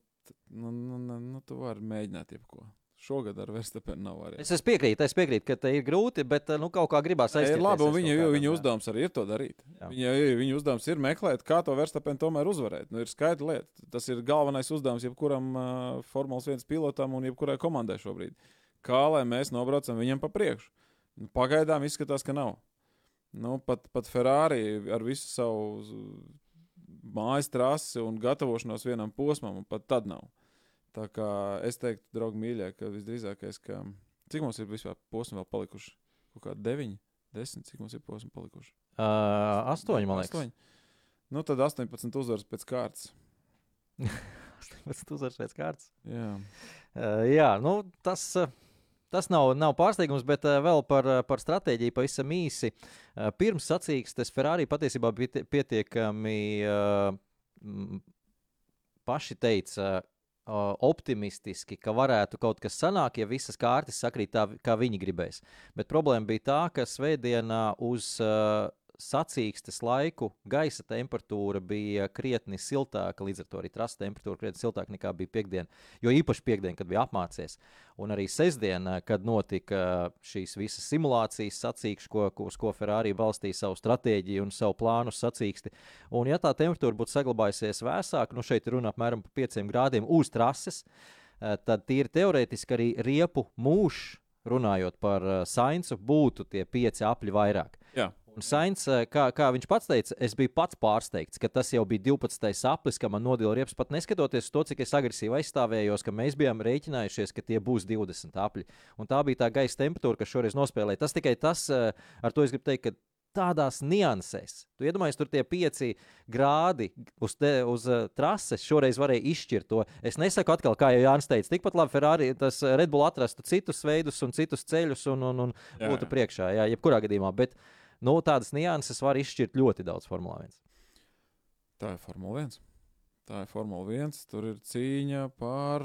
nu, nu, nu, nu, tu vari mēģināt jebko. Šogad ar Verstapenu nav arī. Es, es piekrītu, es piekrītu, ka tas ir grūti, bet nu, kaut kā gribās aizsākt. Labi, un viņa, viņa uzdevums arī ir to darīt. Viņa, viņa uzdevums ir meklēt, kā to Verstapenu tomēr uzvarēt. Nu, ir skaidra lieta. Tas ir galvenais uzdevums jebkuram uh, Formulas 1 pilotam un jebkurai komandai šobrīd. Kā lai mēs nobraucam viņam pa priekšu? Nu, pagaidām izskatās, ka nav. Nu, pat, pat Ferrari ar visu savu mājas trasi un gatavošanos vienam posmam, un pat tad nav. Tā kā es teiktu, draugi, mīļie, ka visdrīzākais, ka cik mums ir vispār posmi vēl palikuši? Kaut kā 9, 10, cik mums ir posmi palikuši? Uh, 8, man liekas. 8. Nu, tad 18 uzvaras pēc kārtas. [laughs] 18 uzvaras pēc kārtas. Jā, uh, jā nu, tas. Uh, Tas nav, nav pārsteigums, bet uh, vēl par, uh, par stratēģiju pavisam īsi. Uh, pirms sacīkstes Ferrari patiesībā bija pietiekami paši teica. Optimistiski, ka varētu kaut kas sanākt, ja visas kārtas sakrīt tā, kā viņi gribēs. Bet problēma bija tā, ka svētdienā uz uh, sacīkstes laiku gaisa temperatūra bija krietni siltāka, līdz ar to arī trasa temperatūra krietni siltāka nekā bija piekdiena. Jo īpaši piekdiena, kad bija apmācies, un arī sestdiena, kad notika šīs visas simulācijas sacīkšu, ko, uz ko Ferrari balstīja savu stratēģiju un savu plānu sacīksti. Un ja tā temperatūra būtu saglabājusies vēsāka, nu šeit runa apmēram par 5 grādiem uz trases, eh, tad tīri teorētiski arī riepu mūžs runājot par uh, Sainzu, būtu tie pieci apli vairāk. Jā. Un Sainz, eh, kā, kā viņš pats teica, es biju pats pārsteigts, ka tas jau bija 12. aplis, ka man nodila riepas pat neskatoties uz to, cik es agresīvi aizstāvējos, ka mēs bijām rēķinājušies, ka tie būs 20 apli. Un tā bija tā gaisa temperatūra, kas šoreiz nospēlēja. Tas tikai tas, eh, ar to es gribu teikt, ka tādās niansēs. Tu iedomājies, tur tie pieci grādi uz, te, uz uh, trases šoreiz varēja izšķirt to. Es nesaku atkal, kā jau Jānis teica, tikpat labi Ferrari, tas Red Bull atrastu citus veidus un citus ceļus un, un, un būtu priekšā, jā, jebkurā gadījumā. Bet, uh, nu, tādas nianses var izšķirt ļoti daudz Formula 1. Tā ir Formula 1. Tā ir Formula 1. Tur ir cīņa par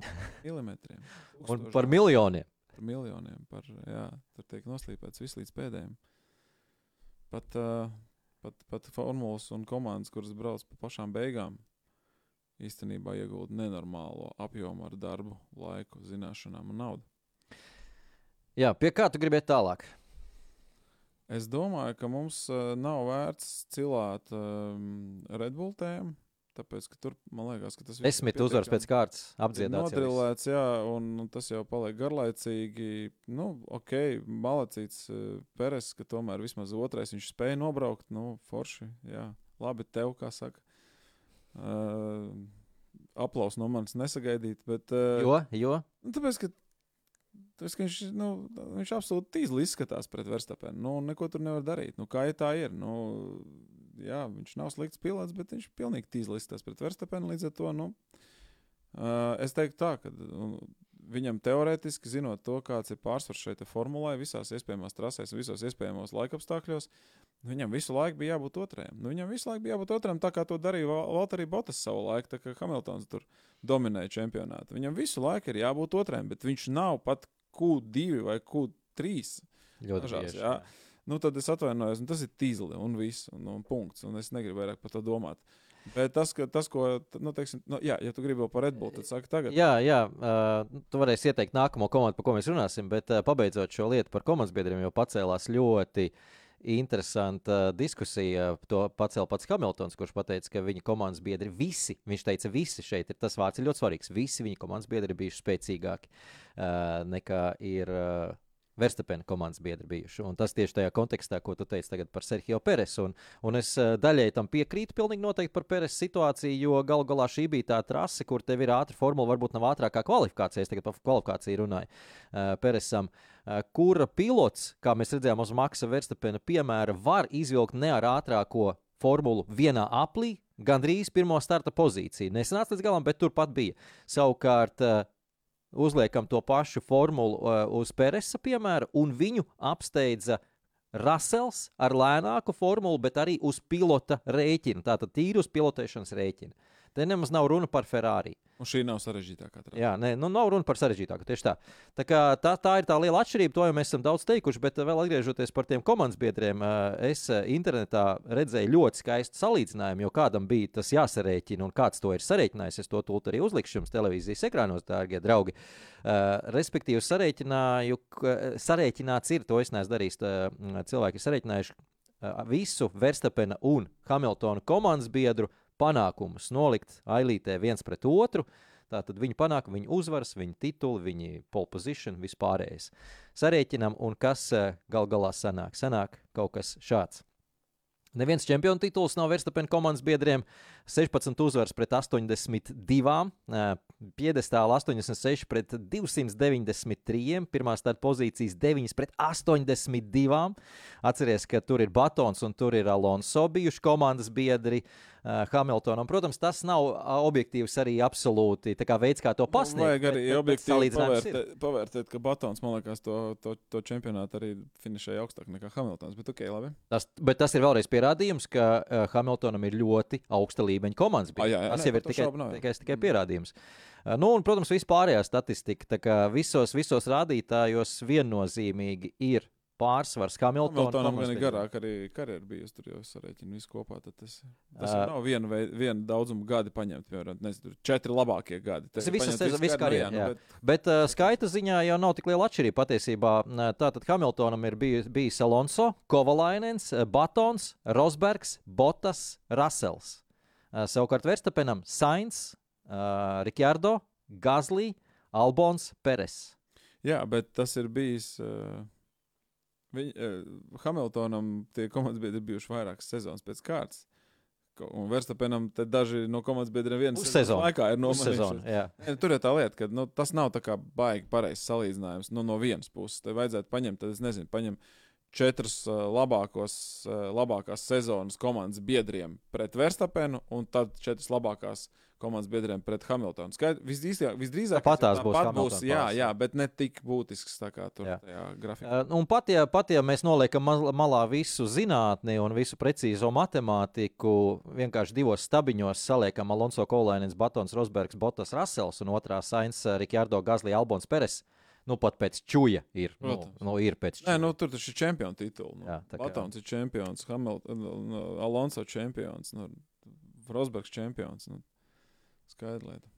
[laughs] milimetriem. Un par miljoniem. Par miljoniem. Par, jā, tur tiek noslīpēts viss līdz pēdējiem. Pat, uh, pat, pat formulas un komandas, kuras brauc pa pašām beigām, īstenībā iegūda nenormālo apjomu ar darbu, laiku, zināšanām un naudu. Jā, pie kā tu gribēji tālāk? Es domāju, ka mums uh, nav vērts cilāt um, Red Bull tēmu. Tāpēc, ka tur, man liekas, ka tas ir. Desmit uzvaras pēc kārtas apdziedāts. Nodrilēts, jā, un, tas jau paliek garlaicīgi. Nu, ok, malacīts uh, Peres, ka tomēr vismaz otrais viņš spēja nobraukt. Nu, forši, jā. Labi, tev, kā saka. Uh, aplaus no manis nesagaidīt, bet. Uh, jo, jo? Nu, tāpēc, ka Tas, viņš, nu, viņš absolūti tīzli izskatās pret Verstapenu. Nu, neko tur nevar darīt. Nu, kā ja tā ir? Nu, jā, viņš nav slikts pilots, bet viņš pilnīgi tīzli izskatās pret Verstapenu. Līdz ar to nu, uh, es teiktu tā, ka nu, viņam teorētiski, zinot to, kāds ir pārsvars šeit formulē, visās iespējamās trasēs, visos iespējamos laikapstākļos, viņam visu laiku bija jābūt otrajam. Nu, viņam visu laiku bija jābūt otrajam, tā kā to darīja Valtteri Botas savu laiku, tā kā Hamiltons tur dominēja čempionātu. Viņam visu laiku ir jābūt otrajam, bet viņš nav pat Q2 vai Q3. Ļoti dažās, bieži, jā. jā. Nu, tad es atvainojos, tas ir tīzli un viss, un, un punkts. Un es negribu vairāk par to domāt. Bet tas, ka, tas ko, nu, teiksim, nu, jā, ja tu gribi vēl par Red Bull, tad saka tagad. Jā, jā uh, tu varēsi ieteikt nākamo komandu, par ko mēs runāsim, bet uh, pabeidzot šo lietu par komandas biedriem, jau pacēlās ļoti interesanta diskusija. To pacēla pats Hamiltons, kurš teica, ka viņa komandas biedri visi, viņš teica, visi šeit ir tas vārds ir ļoti svarīgs. Visi viņa komandas biedri ir bijuši spēcīgāki uh, nekā ir. Uh, Verstapēna komandas biedri bijuši. Un tas tieši tajā kontekstā, ko tu teici par Sergio Peresu. Un, un es eh, daļai tam piekrītu pilnīgi noteikti par Peresu situāciju, jo galu galā šī bija tā trase, kur tev ir ātra formula, varbūt nav ātrākā kvalifikācija. Es tagad par kvalifikāciju runāju uh, Peresam. Uh, kura pilots, kā mēs redzējām uz Maksa Verstapēna piemēra, var izvilkt ne ar ātrāko formulu vienā aplī, gandrīz pirmo starta pozīciju. Nesanāca līdz galam, bet turpat bija. Savukārt, uh, uzliekam to pašu formulu uh, uz Peresa piemēra, un viņu apsteidza Rasels ar lēnāku formulu, bet arī uz pilota rēķina. Tātad tīri uz pilotēšanas rēķina. Te nemaz nav runa par Ferrari. Un šī nav sarežģītākā. Trāda. Jā, nē, nu nav runa par sarežģītāku. Tieši tā. Tā, kā, tā. tā ir tā liela atšķirība, to jau mēs esam daudz teikuši, bet vēl atgriežoties par tiem komandas biedriem, es internetā redzēju ļoti skaistu salīdzinājumu, jo kādam bija tas jāsarēķina un kāds to ir sarēķinājis. Es to tūlīt arī uzlikšu jums televīzijas ekrānos, dārgie draugi. Uh, respektīvi, sarēķināts ir, to es neesmu darījis. Cilvēki ir sarēķinājuši visu Verstapena un Hamiltona komandas biedru panākumus nolikt ailītē viens pret otru. Tātad viņi panāk, viņa uzvaras, viņa tituli, viņa pole position, vispārējais. Sarēķinam, un kas eh, gal galā sanāk? Sanāk kaut kas šāds. Neviens čempionu tituls nav Verstapēna komandas biedriem. 16 uzvaras pret 82, piedestāla 86 pret 293, pirmā starta pozīcijas 9 pret 82. Atcerieties, ka tur ir Batons un tur ir Alonso bijuši komandas biedri. Hamiltonam. Protams, tas nav objektīvs arī absolūti kā veids, kā to Nu, pasniegt. Vajag arī bet- objektīvi pavērtēt, pavērtēt, ka Batons, man liekas, to, to, to čempionātu arī finišēja augstāk nekā Hamiltons. Bet ok, labi. Tas, bet tas ir vēlreiz pierādījums, ka uh, Hamiltonam ir ļoti augsta līmeņa komandas. Ah, jā, jā, tas jau ir par to tikai, šaubu tikai, tikai pierādījums. Uh, nu, un, protams, vispārējā statistika. Visos, visos rādītājos viennozīmīgi ir pārsvars Hamiltonam. Hamiltonam gan ir garāk arī karjeras bijusi. Tur jau sarēķina visu kopā. Tas, tas uh, nav viena, vei- viena daudzuma gadi paņemt. Piemēram, nezinu, četri labākie gadi. Tas ir visas paņemt sezon- visu gadu, nu, jā. bet Bet uh, skaita ziņā jau nav tik liela atšķirība patiesībā. Tātad Hamiltonam ir bijis, bijis Alonso, Kovalainens, eh, Batons, Rosbergs, Botas, Rasels. Savukārt Verstapenam Sainz, uh, Rikārdo, Gazlī, Albons, Peres. Jā, bet tas ir bijis. Uh, Viņ, uh, Hamiltonam tie komandas biedri bijuši vairākas sezonas pēc kārtas. Un Verstapenam daži no komandas biedriem sezonas sezonu. laikā ir nomainījušies. Tur ir tā lieta, ka nu, tas nav tā kā baigi pareizs salīdzinājums nu, no vienas puses. Te vajadzētu paņemt, tad es nezinu, paņemt četras uh, labākos, uh, labākās sezonas komandas biedriem pret Verstapenu un tad četras labākās komandas biedriem pret Hamiltonu. Skaidrs, visdrīzāk, visdrīzāk Tāpat tās būs tāpat Hamiltona jā, jā, bet ne tik būtisks tā kā tur Jā. tajā grafikā. Uh, Un pat ja, pat ja mēs noliekam mal- malā visu zinātni un visu precīzo matemātiku, vienkārši divos stabiņos saliekam Alonso Kolainens, Batons, Rosbergs, Botas, Rasels un otrā Sainz, Rikārdo, Gazlī, Albons, Peres. Nu, pat pēc čuja ir. Nu, Protams. nu, ir pēc Nē, čuja. nu, tur taču ir čempionu tituli. Nu. Jā, tā kā- Batons ir čempions, Hamilton, Alonso čempions, nu, Rosbergs čempions. Nu. Skaidra lieta.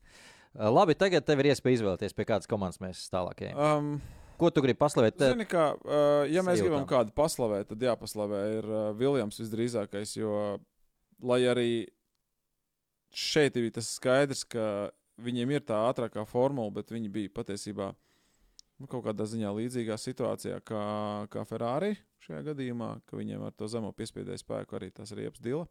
Uh, Labi, tagad tev ir iespēja izvēlēties, pie kādas komandas mēs tālāk ejam. Um, Ko tu gribi paslavēt? Zini, kā, uh, ja mēs sajūtām. gribam kādu paslavēt, tad jāpaslavē ir uh, Viljams visdrīzākais, jo, lai arī šeit ir tas skaidrs, ka viņiem ir tā ātrākā formula, bet viņi bija patiesībā nu, kaut kādā ziņā līdzīgā situācijā kā, kā Ferrari šajā gadījumā, ka viņiem ar to zemo piespiedēju spēku arī tas ir iepsdila.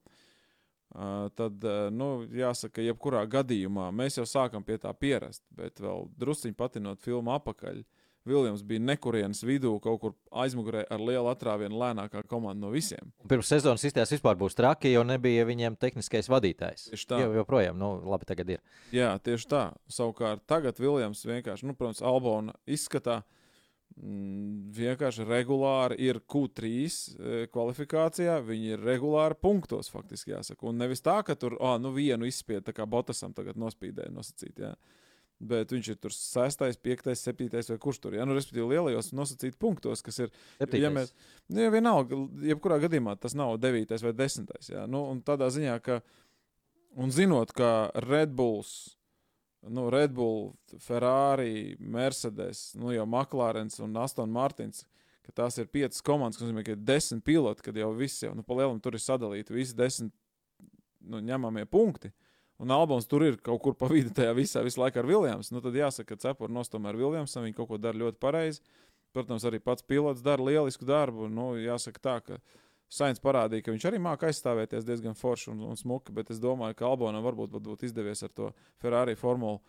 Uh, tad, uh, nu, jāsaka, jebkurā gadījumā mēs jau sākam pie tā pierast, bet vēl drusciņi patinot filmu apakaļ. Viljams bija nekurienes vidū, kaut kur aizmugurē ar lielu atrāvienu, lēnākā komanda no visiem. Pirms sezonas izstājās vispār būs traki, jo nebija viņiem tehniskais vadītājs. Tieši tā. Jo, joprojām, nu, labi, tagad ir. Jā, tieši tā. Savukārt, tagad Viljams vienkārši, nu, protams, Albona izskatā mm, vienkārši regulāri ir Q3 e, kvalifikācijā. Viņi ir regulāri punktos, faktiski jāsaka. Un nevis tā, ka tur, ah, nu, vienu izspied, tā kā Botasam tagad nospīdēja nosacīt. Jā. Bet viņš ir tur 6, 5, 7 vai kurš tur ir. Ja? Nu, respektīvi, lielajos nosacītu punktos, kas ir. Septītais. Ja mēs, nu, ja vienalga, jebkurā gadījumā tas nav 9 vai 10. Ja? Nu, un tādā ziņā, ka, un zinot, ka Red Bulls, nu, Red Bull, Ferrari, Mercedes, nu, jau McLaren un Aston Martins, ka tās ir piecas komandas, kas nozīmē, ka ir desmit piloti, kad jau viss jau, nu, pa lielam tur ir sadalīti visi desmit nu, ņemamie punkti. Un albums tur ir kaut kur pa vidu tajā visā, visu laiku ar Viljams. Nu, tad jāsaka, ka cepuri nostumē ar Viljamsam. Viņi kaut ko dara ļoti pareizi. Protams, arī pats pilots dara lielisku darbu. Nu, jāsaka tā, ka Sainz parādīja, ka viņš arī māca aizstāvēties diezgan forši un, un smuki. Bet es domāju, ka Albonam varbūt būtu izdevies ar to Ferrari formulu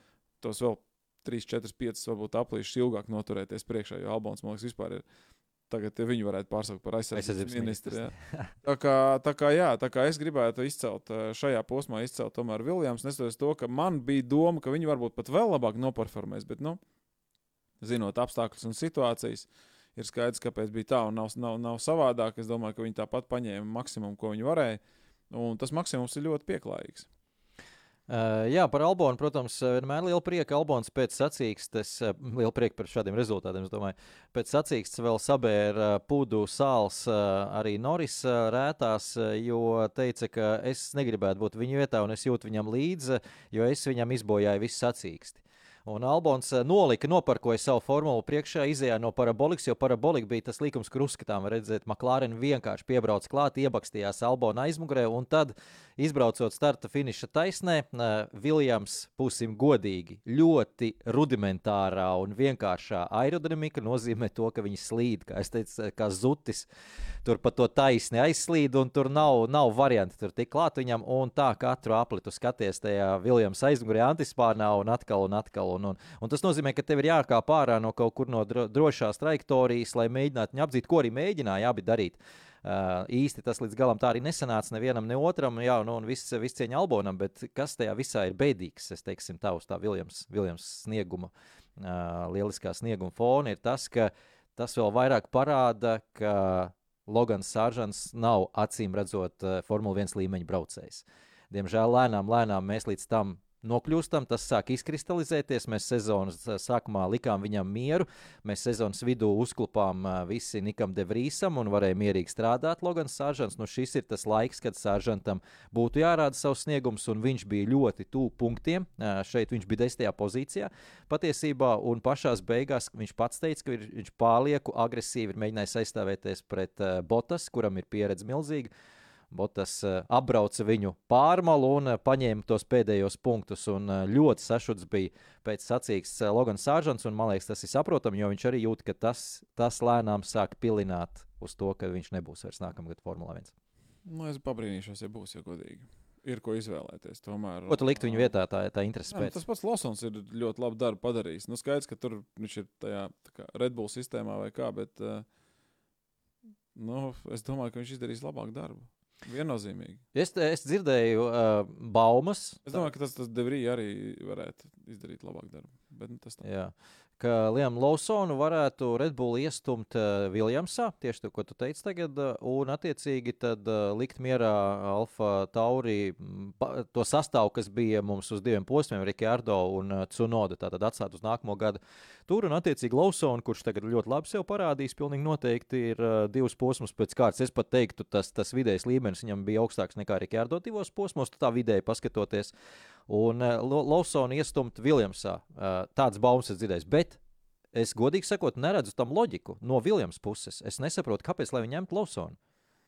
tos vēl 3, 4, 5, varbūt aplīšus ilgāk noturēties priekšā. Jo Albons, man liekas, vispār ir Tagad viņu varētu pārsaukt par aizsardzības ministru. Jā. [laughs] Tā, kā, tā, kā, jā, tā kā es gribētu izcelt eh, šajā posmā, izcelt tomēr Viljams, neskatoties to, ka man bija doma, ka viņi varbūt pat vēl labāk noperformēs. Bet, nu, zinot apstākļus un situācijas, ir skaidrs, kāpēc bija tā un nav, nav, nav savādāk. Es domāju, ka viņi tāpat paņēma maksimumu, ko viņi varēja. Un tas maksimums ir ļoti pieklājīgs. Uh, jā, par Albonu, protams, vienmēr liela prieka. Albons pēc sacīkstes, [laughs] liela prieka par šādiem rezultātiem. Domāju, pēc sacīkstes vēl sabēra pudu sāls arī Noris rētās, jo teica, ka es negribētu būt viņa vietā un es jūtu viņam līdzi, jo es viņam izbojāju visu sacīksti. Un Albons eh, nolika, noparkoja savu formulu priekšā, izējā no parabolikas, jo parabolika bija tas līkums, kur uzskatām, redzēt, McLaren vienkārši piebrauc klāt, iebakstījās Albona aizmugurē, un tad, izbraucot starta finiša taisnē, Viljams, eh, būsim godīgi, ļoti rudimentārā un vienkāršā aerodinamika nozīmē to, ka viņi slīd, kā es teicu, kā zutis. Tur pa to taisni aizslīd, un tur nav, nav varianti tur tik klāt viņam, un tā katru aplitu skaties tajā Viljams aizmugurē antispārnā un atkal un atkal Un, un, un tas nozīmē, ka tev ir jākāp ārā no kaut kur no drošās trajektorijas, lai mēģinātu viņu apdzīt, ko arī mēģināja abi darīt. Uh, īsti tas līdz galam tā arī nesanāca nevienam, ne otram. Jā, nu, un viss, viss cieņa Albonam, bet kas tajā visā ir bēdīgs, es teiksim, tā uz tā Viljams, Viljams snieguma, uh, lieliskā snieguma fona, ir tas, ka tas vēl vairāk parāda, ka Logans Sāržants nav acīm redzot uh, Formule 1 līmeņa braucējs. Diemžēl lēnām, lēnām mēs līdz tam nokļūstam, tas sāk izkristalizēties. Mēs sezonas eh, sākumā likām viņam mieru. Mēs sezonas vidū uzklupām eh, visi Nikam Devrīsam un varēja mierīgi strādāt. Logans Sāržants, nu šis ir tas laiks, kad Sāržantam būtu jārāda savs sniegums, un viņš bija ļoti tuvu punktiem. Eh, šeit viņš bija desmitajā pozīcijā patiesībā, un pašās beigās viņš pats teica, ka viņš pārlieku agresīvi ir mēģinājis aizstāvēties pret Botas, kuram ir pieredze milzīga. Botas uh, apbrauca viņu pārmalu un uh, paņēma tos pēdējos punktus. Un, uh, ļoti sašuts bija pēc sacīks Logans Sāržants, un man liekas, tas ir saprotami, jo viņš arī jūt, ka tas, tas lēnām sāk pilināt uz to, ka viņš nebūs vairs nākamgad Formula 1. Nu, es pabrīnīšos, ja būs, ja godīgi. Ir ko izvēlēties. Tomēr, ko tu liktu viņa vietā, tā, tā interese pēc? Jā, tas pats Losons ir ļoti labu darbu padarījis. Nu, skaidrs, ka tur viņš ir tajā kā, Red Bull sistēmā vai kā, bet nu, es domāju, ka viņš izdarīs labāku darbu. Viennozīmīgi. Es, es dzirdēju uh, baumas. Es domāju, ka tas, tas Devrī arī varētu izdarīt labāk darbu. Bet, nu, tas tā. Jā ka Liam Lawsonu varētu Red Bull iestumt Viljamsā, tieši to, ko tu teici tagad, uh, un attiecīgi tad uh, likt mierā Alfa Tauri pa, to sastāvu, kas bija mums uz diviem posmiem, Rikārdo un Cunoda, tātad atstāt uz nākamo gadu. Tur un attiecīgi Lawsonu, kurš tagad ļoti labi sev parādījis, pilnīgi noteikti ir divus posmus pēc kārtas. Es pat teiktu, tas, tas vidējais līmenis viņam bija augstāks nekā Rikārdo divos posmos, tā vidēji paskatoties. Un Lawsonu iestumt Viljamsā, tāds baumas ir dzirdējis. Bet Es godīgi sakot, neredzu tam loģiku no Viljams puses. Es nesaprotu, kāpēc viņi ņemtu Lawsonu.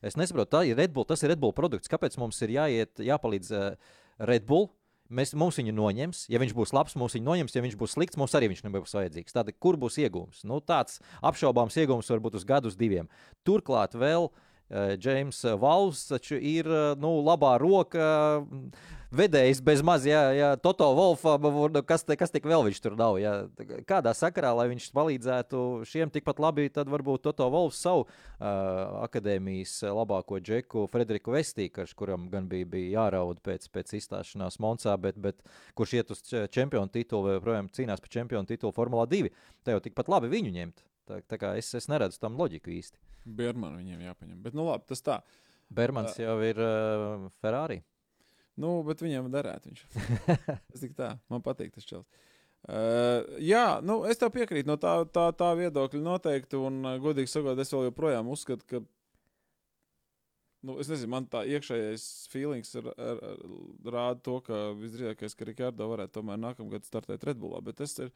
Es nesaprotu, tā ir Red Bull, tas ir Red Bull produkts. Kāpēc mums ir jāiet, jāpalīdz uh, Red Bull? Mēs, mums viņu noņems. Ja viņš būs labs, mums viņu noņems. Ja viņš būs slikts, mums arī viņš nebūs vajadzīgs. Tad kur būs iegūms? Nu, tāds apšaubāms iegūms var būt uz gadu, uz diviem. Turklāt vēl Džeims uh, Valls taču ir uh, nu, labā roka. Uh, vedējs bez maz, ja, ja Toto Wolfa, kas, te, kas tik vēl viņš tur nav. Ja, kādā sakarā, lai viņš palīdzētu šiem tikpat labi, tad varbūt Toto Wolfs savu uh, akadēmijas labāko džeku Frederiku Vestīku, kuram gan bija, bija jāraud pēc, pēc izstāšanās Moncā, bet, bet kurš iet uz čempionu titulu vai joprojām cīnās par čempionu titulu Formulā 2. Tā jau tikpat labi viņu ņemt. Tā, tā kā es, es neredzu tam loģiku īsti. Bermanu viņiem jāpaņem. Bet, nu labi, tas tā. Bermans uh, jau ir uh, Ferrari. Nu, bet viņam derētu viņš. [laughs] es tik tā, man patīk tas čels. Uh, jā, nu, es tev piekrītu no tā, tā, tā viedokļa noteikti. Un, uh, godīgi sakot, es vēl joprojām uzskatu, ka. Nu, es nezinu, man tā iekšējais feelings ir, ir, ir, rāda to, ka visdrīzākais, ka Rikārdo varētu tomēr nākamgad startēt Redbullā. Bet tas, ir,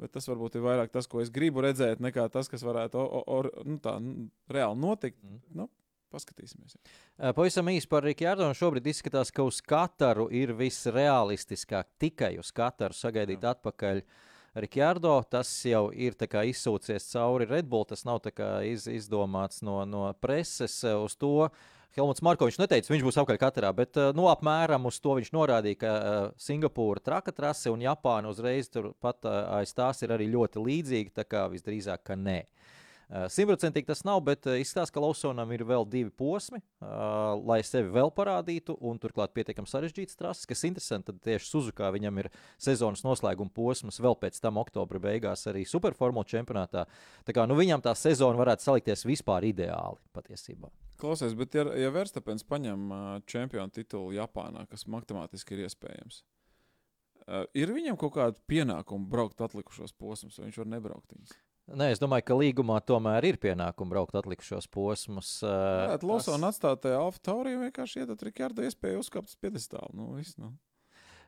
bet tas varbūt ir vairāk tas, ko es gribu redzēt, nekā tas, kas varētu o, o, nu, tā, nu, reāli notikt. Mm. Nu, Paskatīsimies. Pavisam īsi par Rīgārdu. Šobrīd izskatās, ka uz katru ir visrealistiskāk tikai uz katru sagaidīt Jā. atpakaļ. Rikjārdo, tas jau ir izsūcies cauri Redbull. Tas nav iz, izdomāts no, no preses uz to. Helmuts Markovs neteica, viņš būs apkārt katrā, bet nu, apmēram uz to viņš norādīja, ka uh, Singapūra traka trase un Japāna uzreiz turpat uh, aiz tās ir arī ļoti līdzīga. Tā kā visdrīzāk, ka nē. Uh, Eh, simtprocentīgi tas nav, bet eh, izskatās, ka Lausonam ir vēl divi posmi, uh, lai sevi vēl parādītu, un turklāt pietiekami sarežģīts trases, kas interesanti. Tad tieši Suzukā viņam ir sezonas noslēguma posms, vēl pēc tam oktobra beigās arī superformula čempionātā. Tā kā nu, viņam tā sezona varētu salikties vispār ideāli patiesībā. Klausies, bet ja, ja Verstapens paņem čempionu titulu Japānā, kas matemātiski ir iespējams, ir viņam kaut kāda pienākuma braukt atlikušos posmus, vai viņš var nebraukt viņus? Nē, es domāju, ka līgumā tomēr ir pienākumi braukt atlikušos posmus. Jā, uh, Losona tas... atstāja Alfa Tauriju vienkārši iedot Rikārdu iespēju uzkāpt uz piedestālu. Nu, viss, nu.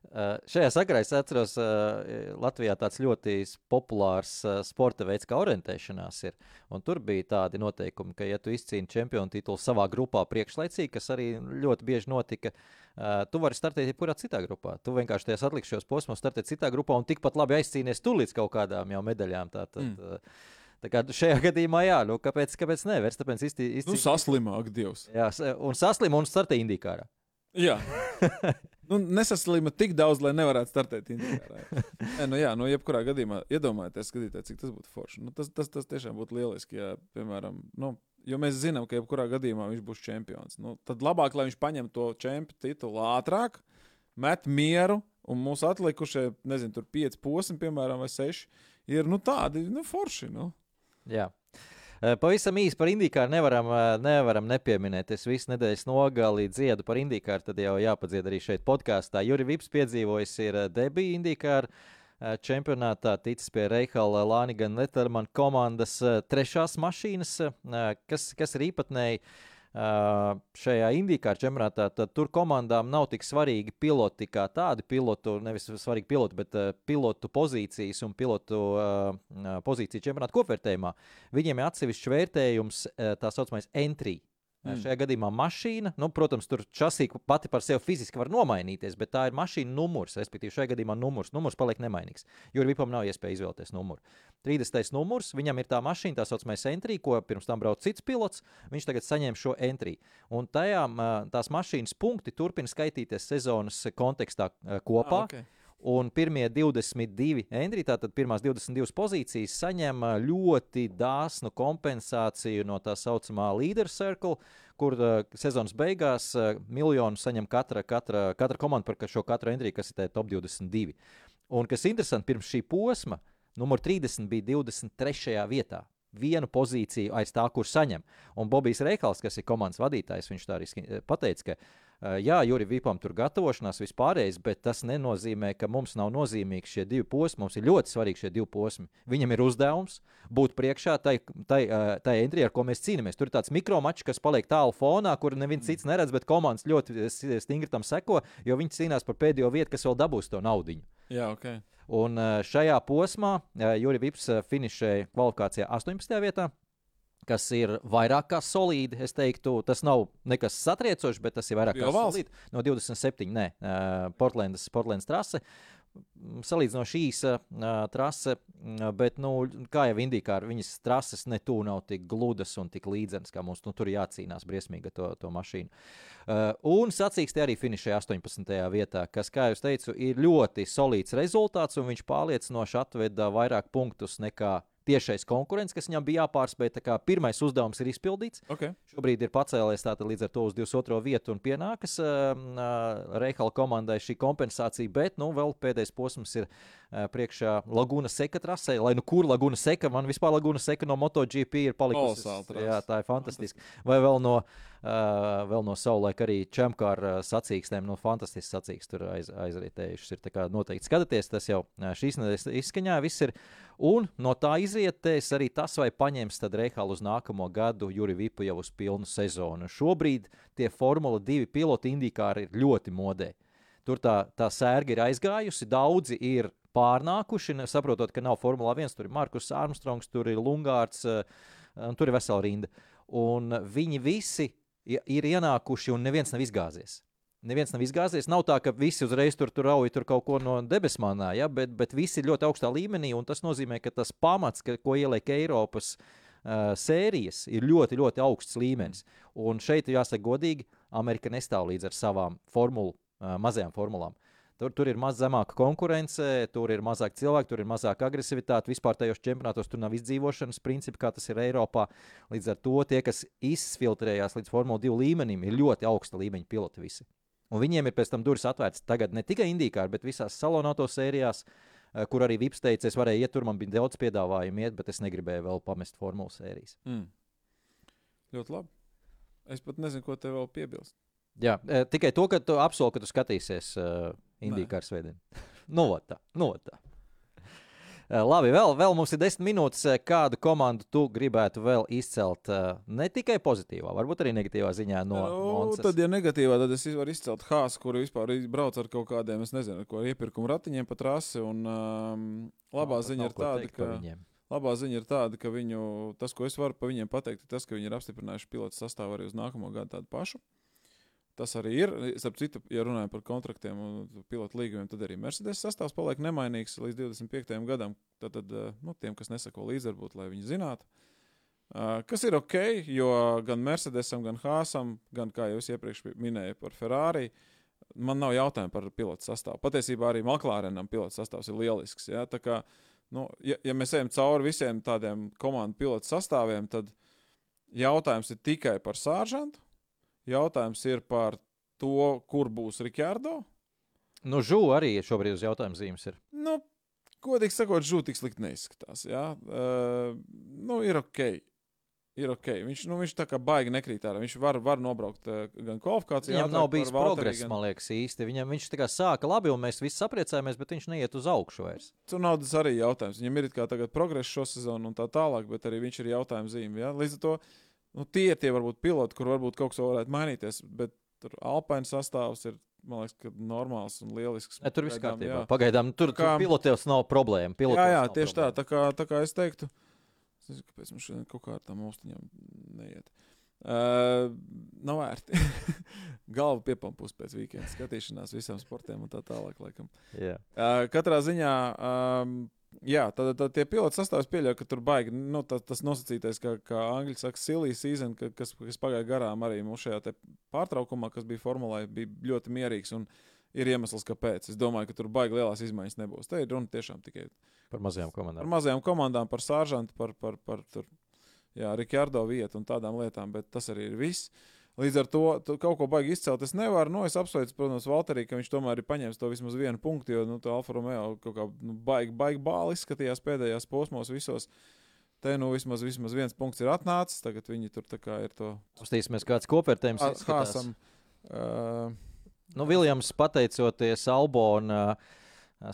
Uh, šajā sakarā es atceros, uh, Latvijā tāds ļoti populārs uh, sporta veids, kā orientēšanās ir. Un tur bija tādi noteikumi, ka, ja tu izcīni čempionu titulu savā grupā priekšlaicīgi, kas arī ļoti bieži notika, uh, tu vari startēt jebkurā citā grupā. Tu vienkārši tajos atlikušajos posmos startē citā grupā un tikpat labi aizcīnies tu līdz kaut kādām jau medaļām. Tātad, mm. uh, Tā kā šajā [laughs] gadījumā, jā, nu, kāpēc, kāpēc ne? Verstapens izcī, izcī... Nu, saslimāk, Dievs. Jā, un saslimāk un startē indīkārā. Jā. [laughs] nu, nesaslima tik daudz, lai nevarētu startēt Indijā. Nē, nu, jā, nu, jebkurā gadījumā iedomājieties, skatīties, cik tas būtu forši. Nu, tas, tas, tas tiešām būtu lieliski, ja, piemēram, nu, jo mēs zinām, ka jebkurā gadījumā viņš būs čempions. Nu, tad labāk, lai viņš paņem to čempionu titulu ātrāk, met mieru, un mūsu atlikušie, nezinu, tur pieci posmi, piemēram, vai seši, ir nu, tādi nu, forši. Nu. Jā. Eh, pavisam īsi par Indijāru nevaram, eh, nevaram nepieminēt. Es visu nedēļas nogali dziedu par Indijāru, tad jau jāpadzied arī šeit podkāstā. Juri Vips piedzīvojis ir eh, debiju Indijāru čempionātā, ticis pie Reikala Lānigan Letterman komandas trešās mašīnas, kas, kas ir īpatnēji šajā Indijāra čempionātā, tad tur komandām nav tik svarīgi piloti kā tādi pilotu, nevis svarīgi piloti, bet pilotu pozīcijas un pilotu pozīciju čempionāta kopvērtējumā. Viņiem ir atsevišķs vērtējums, tā saucamais entry Mm. Šajā gadījumā mašīna, nu, protams, tur časīka pati par sevi fiziski var nomainīties, bet tā ir mašīna numurs. Respektīvi, šajā gadījumā numurs, numurs paliek nemainīgs. Jo Vipam nav iespēja izvēlēties numuru. 30. numurs, viņam ir tā mašīna, tā saucamais entry, ko pirms tam brauc cits pilots. Viņš tagad saņem šo entry. Un tajā tās mašīnas punkti turpina skaitīties sezonas kontekstā kopā. Ah, okay. Un pirmie 22 Endrija, tātad pirmās 22 pozīcijas, saņem ļoti dāsnu kompensāciju no tā saucamā Leader Circle, kur uh, sezonas beigās uh, miljonu saņem katra, katra, katra komanda par šo katru Endriju, kas ir top 22. Un kas interesanti, pirms šī posma numur 30 bija 23. vietā vienu pozīciju aiz tā, kur saņem. Un Bobijs Reikals, kas ir komandas vadītājs, viņš tā arī pateica, ka jā, Juri Vipam tur gatavošanās vispārējais, bet tas nenozīmē, ka mums nav nozīmīgi šie divi posmi. Mums ir ļoti svarīgi šie divi posmi. Viņam ir uzdevums būt priekšā tai, tai, eh, tai entrijai, ar ko mēs cīnāmies. Tur ir tāds mikromačs, kas paliek tālu fonā, kur neviens cits neredz, bet komandas ļoti stingri tam seko, jo viņi cīnās par pēdējo vietu, kas vēl dabūs to naudu. Jā, ok. Un eh, šajā posmā Juri Vips finišēja kvalifikācijā 18. vietā kas ir vairāk kā solīdi. Es teiktu, tas nav nekas satriecošs, bet tas ir vairāk kā solīdi. No 27, nē, Portlandas, Portlandas trase. Salīdzinoši īsa uh, trase, bet, nu, kā jau indikā, viņas trases ne tuvu nav tik gludas un tik līdzenas, kā mums nu, tur jācīnās briesmīgi ar to, to mašīnu. Uh, un sacīkstē arī finišēja 18. vietā, kas, kā jau teicu, ir ļoti solīds rezultāts, un viņš pārliecinoši atveda vairāk punktus nekā tiešais konkurents, kas viņam bija jāpārspēj. Pirmais uzdevums ir izpildīts. Okay. Šobrīd ir pacēlies tātad līdz ar to uz 22. vietu un pienākas uh, uh, Reikala komandai šī kompensācija, bet nu, vēl pēdējais posms ir priekšā Laguna Seka trasē. Lai nu kur Laguna Seka, man vispār Laguna Seka no MotoGP ir palikusi. Jā, tā ir fantastiski. Vai vēl no, uh, vēl no savulaik arī Čemkāra sacīkstēm, no fantastisks sacīks tur aiz, aizrietējušas. Ir tā kā noteikti skatāties, tas jau šīs nedēļas izskaņā viss ir. Un no tā izrietēs arī tas, vai paņems tad Reihālu uz nākamo gadu Juri Vipu jau uz pilnu sezonu. Šobrīd tie Formula 2 piloti indikāri ir ļoti modē. Tur tā, tā sērga ir aizgājusi, daudzi ir pārnākuši, saprotot, ka nav Formula 1. Tur ir Markus Armstrongs, tur ir Lungārds, eh, un tur ir vesela rinda. Un viņi visi ir ienākuši, un neviens nav izgāzies. Neviens nav izgāzies. Nav tā, ka visi uzreiz tur, tur rauj tur kaut ko no debesmānā, ja? bet, bet visi ir ļoti augstā līmenī. Tas nozīmē, ka tas pamats, ka, ko ieliek Eiropas uh, sērijas, ir ļoti, ļoti augsts līmenis. Un šeit, jāsaka, godīgi, Amerika nestāv līdz ar savām formulu, uh, mazajām formulām. Tur, tur ir maz zemāka konkurence, tur ir mazāk cilvēku, tur ir mazāk agresivitāte. Vispār tajos čempionātos tur nav izdzīvošanas principi, kā tas ir Eiropā. Līdz ar to tie, kas izfiltrējās līdz Formule 2 līmenim, ir ļoti augsta līmeņa piloti visi. Un viņiem ir pēc tam durvis atvērtas tagad ne tikai Indijkārā, bet visās salonāto sērijās, eh, kur arī Vips teica, es varēju iet tur, man bija daudz piedāvājumu iet, bet es negribēju vēl pamest Formule sērijas. Mm. Ļoti labi. Es pat nezinu, ko te vēl piebilst. Jā, e, tikai to, ka tu apsoli, ka tu skatīsies uh, Indiju kā svētdienu. [laughs] nu, tā, nu, tā. Uh, labi, vēl, vēl mums ir desmit minūtes. Kādu komandu tu gribētu vēl izcelt? Uh, ne tikai pozitīvā, varbūt arī negatīvā ziņā no nu, Monces. Tad, ja negatīvā, tad es varu izcelt Hāzu, kuru vispār brauc ar kaut kādiem, es nezinu, ko iepirkumu ratiņiem pa trasi. Un, um, labā no, ziņa ir tāda, ka. Labā ziņa ir tāda, ka viņu, tas, ko es varu par viņiem pateikt, ir tas, ka viņi ir apstiprinājuši pilotu sastāvu arī uz nākamo gadu tādu pašu. Uh, Tas arī ir. Starp citu, ja runājam par kontraktiem un pilotu līgumiem, tad arī Mercedes sastāvs paliek nemainīgs līdz 25. gadam. Tad, tad eh, nu, tiem, kas nesako līdzi, varbūt, lai viņi zinātu. Uh, kas ir ok, jo gan Mercedesam, gan Hāzam, gan, kā jau es iepriekš minēju, par Ferrari, man nav jautājumu par pilotu sastāvu. Patiesībā arī McLarenam pilotu sastāvs ir lielisks. Ja? Tā kā, nu, ja, ja mēs ejam cauri visiem tādiem komandu pilotu sastāviem, tad jautājums ir tikai par sāržantu Jautājums ir par to, kur būs Rikārdo. Nu, Žū arī šobrīd uz jautājumu zīmes ir. Nu, godīgi sakot, Žū tik slikti neizskatās. Jā? Uh, nu, ir ok. Ir ok. Viņš, nu, viņš tā kā baigi nekrīt ārā. Viņš var, var nobraukt uh, gan kvalifikācijā. Viņam nav bijis progress, gan... man liekas, īsti. Viņam viņš tā kā sāka labi, un mēs visi sapriecājamies, bet viņš neiet uz augšu vairs. Tur nav tas arī jautājums. Viņam ir kā tagad progress šo sezonu un tā tālāk, bet arī viņš ir jautājums zīme. Jā? Līdz ar to nu, tie ir tie varbūt piloti, kur varbūt kaut kas varētu mainīties. Bet tur Alpēna sastāvs ir. Man liekas, ka normāls un lielisks. Ne, tur viss kārtībā. Pagaidām, tur, kā, tur pilotēs nav problēma. Pilotēs jā, jā tieši problēma. tā. Tā kā, tā kā es teiktu, es nezinu, kāpēc mums šodien kaut kā ar tām austiņām neiet. Uh, nav vērti. [laughs] Galva piepampus pēc weekenda skatīšanās visiem sportiem un tā tālāk. Yeah. Uh, katrā ziņā um, Jā, tad, tad tie piloti sastāvs pieļauj, ka tur baigi nu, tas, tas nosacītais, kā, kā angļu saka, silly season, ka, kas, kas pagāja garām arī mums šajā pārtraukumā, kas bija formulē, bija ļoti mierīgs. Un ir iemesls, kāpēc. Es domāju, ka tur baigi lielās izmaiņas nebūs. Te ir runa tiešām tikai par mazajām komandām. Par mazajām komandām, par sāržantu, par, par, par, par jā, Rikārdo vietu un tādām lietām, bet tas arī ir viss. Līdz ar to kaut ko baigi izcelt. Es nevaru, nu, es apsveicu, protams, Valterī, ka viņš tomēr ir paņēmis to vismaz vienu punktu, jo, nu, tā Alfa Romeo kaut kā nu, baigi, baigi bāli izskatījās pēdējās posmos visos. Te nu vismaz, vismaz viens punkts ir atnācis. Tagad viņi tur tā kā ir to. Uztīsimies, kāds kopvērtējums ir. Uh, nu, Viljams, pateicoties Albonam. Uh,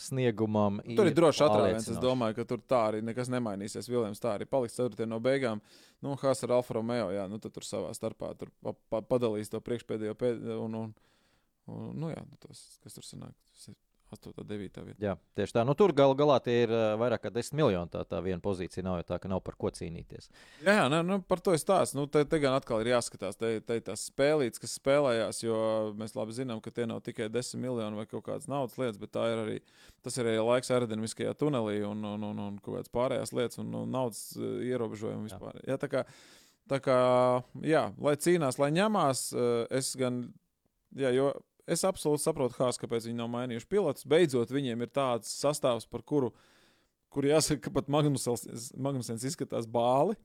sniegumam. Tur ir droši atrāviens. Es domāju, ka tur tā arī nekas nemainīsies. Viljams tā arī paliks 4. no beigām. Nu, Hāzs ar Alfa Romeo, jā, nu, tur savā starpā tur pa, pa, padalīs to priekšpēdējo pēdējo. Un, un, un, nu, jā, nu, tos, kas tur sanāk. 8, 9 vietā. Jā, tieši tā. Nu, tur gal galā tie ir uh, vairāk kā 10 miljoni. Tā, tā viena pozīcija nav jau tā, ka nav par ko cīnīties. Jā, jā ne, nu, par to es stāstu. Nu, te, te gan atkal ir jāskatās, te, te tās spēlītes, kas spēlējās, jo mēs labi zinām, ka tie nav tikai 10 miljoni vai kaut kādas naudas lietas, bet tā ir arī, tas ir arī laiks aerodinamiskajā tunelī un, un, un, un kaut kādas pārējās lietas un, un naudas uh, ierobežojumi vispār. Jā. Jā, tā kā, tā kā, jā, lai cīnās, lai ņemās, uh, es gan, jā, jo Es absolūti saprotu, Hāz, kāpēc viņi nav mainījuši pilotus. Beidzot, viņiem ir tāds sastāvs, par kuru, kuru jāsaka, ka pat Magnusens izskatās bāli.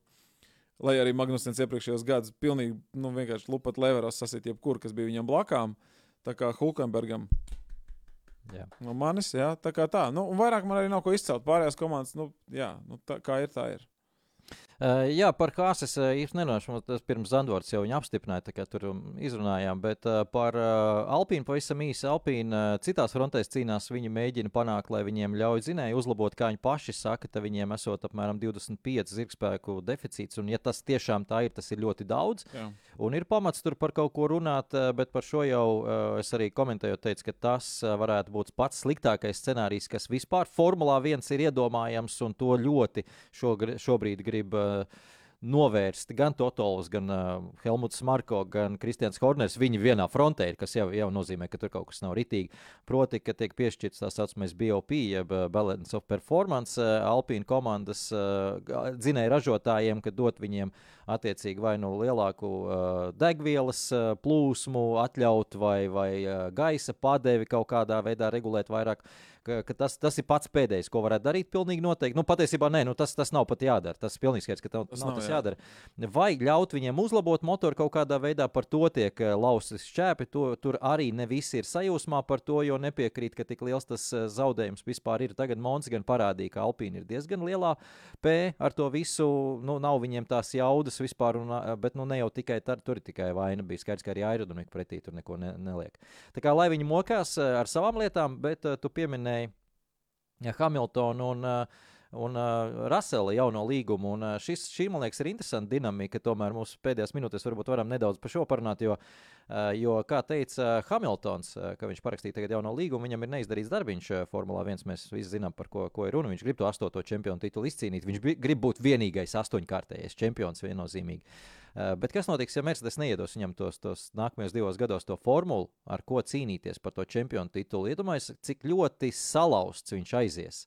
Lai arī Magnusens iepriekšējos gados pilnīgi nu, vienkārši lupat leveros sasīt jebkuru, kas bija viņam blakām. Tā kā Hulkenbergam Jā. No manis, jā, tā kā tā. Nu, un vairāk man arī nav ko izcelt. Pārējās komandas, nu, jā, nu, tā, kā ir, tā ir. Uh, jā, par kāsas uh, īstenībā nerunāšu. Tas pirms Zandvorts jau viņu apstiprināja, tā kā tur um, izrunājām. Bet uh, par Alpīnu pavisam īsi. Alpīna citās frontēs cīnās. Viņi mēģina panākt, lai viņiem ļauj zinēji uzlabot, kā viņi paši saka, ka viņiem esot apmēram 25 zirgspēku deficīts. Un, ja tas tiešām tā ir, tas ir ļoti daudz. Jā. Un ir pamats tur par kaut ko runāt, uh, bet par šo jau uh, es arī komentēju, teicu, ka tas uh, varētu būt pats sliktākais scenārijs, kas vispār Formulā 1 ir iedomājams, un to ļoti šogr šobrīd grib. Uh, novērst gan Totovs, gan uh, Helmuts Marko, gan Kristians Horners. Viņi vienā frontē ir, kas jau, jau nozīmē, ka tur kaut kas nav ritīgi. Proti, ka tiek piešķirts tā saucamais BOP, jeb Balance of Performance uh, Alpīna komandas uh, dzinēju ražotājiem, kad dot viņiem attiecīgi vai nu lielāku uh, degvielas uh, plūsmu atļaut vai, vai uh, gaisa padevi kaut kādā veidā regulēt vairāk. Ka, ka tas, tas ir pats pēdējais, ko varētu darīt. Pilnīgi noteikti. Nu, patiesībā nē, nu, tas, tas nav pat jādara. Tas ir pilnīgi skaidrs, ka tev, tas nav, nav tas jā. jādara. Vai ļaut viņiem uzlabot motoru kaut kādā veidā, par to tiek eh, laustas šķēpi. To, tur arī ne visi ir sajūsmā par to, jo nepiekrīt, ka tik liels tas eh, zaudējums vispār ir. Tagad Mons gan parādīja, ka Alpīna ir diezgan lielā P ar to visu. Nu, nav viņiem tās jaudas vispār, un, eh, bet nu, ne jau tikai tar, tur ir tikai vaina. Bija skaidrs, ka arī aerodinamika pretī tur neko ne, neliek. Tā kā lai viņi mokās ar savām lietām, bet tu pieminēji Hamiltonu un, uh, un uh, Rasela jauno līgumu. Un, uh, šis, šī, man liekas, ir interesanta dinamika. Tomēr mūsu pēdējās minūtēs varbūt varam nedaudz par šo parunāt. Jo, uh, jo kā teica Hamiltons, uh, ka viņš parakstīja tagad jauno līgumu, viņam ir neizdarīts darbiņš uh, Formulā 1. Mēs visi zinām, par ko, ko ir runa. Viņš grib to astoto čempionu titulu izcīnīt. Viņš grib būt vienīgais astoņkārtējais čempions viennozīmīgi. Uh, bet kas notiks, ja Mercedes neiedos viņam tos, tos nākamajos divos gados to formulu, ar ko cīnīties par to čempionu titulu? Iedomājieties, cik ļoti salauzts viņš aizies.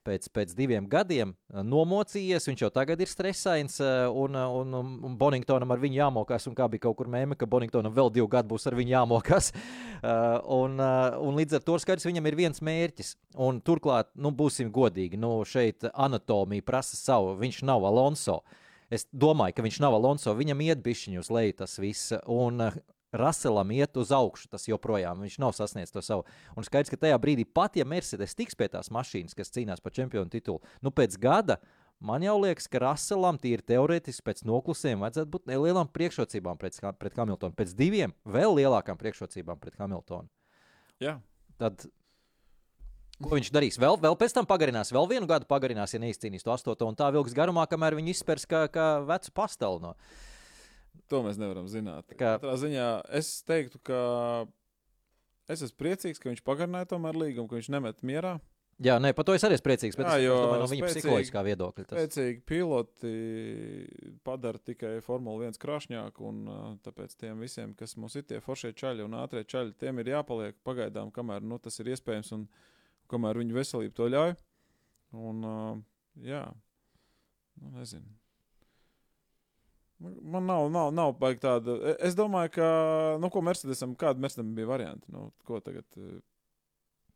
Pēc, pēc diviem gadiem nomocījies, viņš jau tagad ir stresains, un, un, un Boningtonam ar viņu jāmokās. Un kā bija kaut kur mēmē, ka Boningtonam vēl divi gadi būs ar viņu jāmokās. [laughs] un, un līdz ar to skaidrs, viņam ir viens mērķis. Un turklāt, nu, būsim godīgi, nu, šeit anatomija prasa savu. Viņš nav Alonso. Uh, Es domāju, ka viņš nav Alonso. Viņam iet bišķiņu uz leju tas viss. Un uh, Raselam iet uz augšu, tas joprojām viņš nav sasniedzis to savu. Un skaidrs, ka tajā brīdī, pat ja Mercedes tiks pie tās mašīnas, kas cīnās par čempionu titulu, nu pēc gada man jau liekas, ka Raselam tīri teorētiski pēc noklusiem vajadzētu būt nelielām priekšrocībām pret, pret Hamiltonu. Pēc diviem vēl lielākām priekšrocībām pret Hamiltonu. Jā. Tad Ko viņš darīs? Vēl, vēl pēc tam pagarinās, vēl vienu gadu pagarinās, ja neizcīnīs to astoto, un tā vilks garumā, kamēr viņi izspērs kā, kā vecu pastelu. No. To mēs nevaram zināt. Kā... Katrā ziņā es teiktu, ka es esmu priecīgs, ka viņš pagarināja tomēr līgumu, ka viņš nemet mierā. Jā, nē, par to es arī esmu priecīgs. Bet Jā, es domāju, no viņa spēcīgi- psiholoģiskā viedokļa. Tas... Spēcīgi piloti padara tikai Formuli 1 krāšņāku, un tāpēc tiem visiem, kas mums ir tie foršie čaļi un ātrie čaļi, tiem ir jāpaliek pagaidām, kamēr nu, tas ir iespējams un kamēr viņu veselība to ļauj. Un, ā, jā, nu, nezinu. Man- nav, nav, nav baigi tāda. e- Es domāju, ka, nu, ko Mercedesam, kāda Mercedesam bija varianti? Nu, ko tagad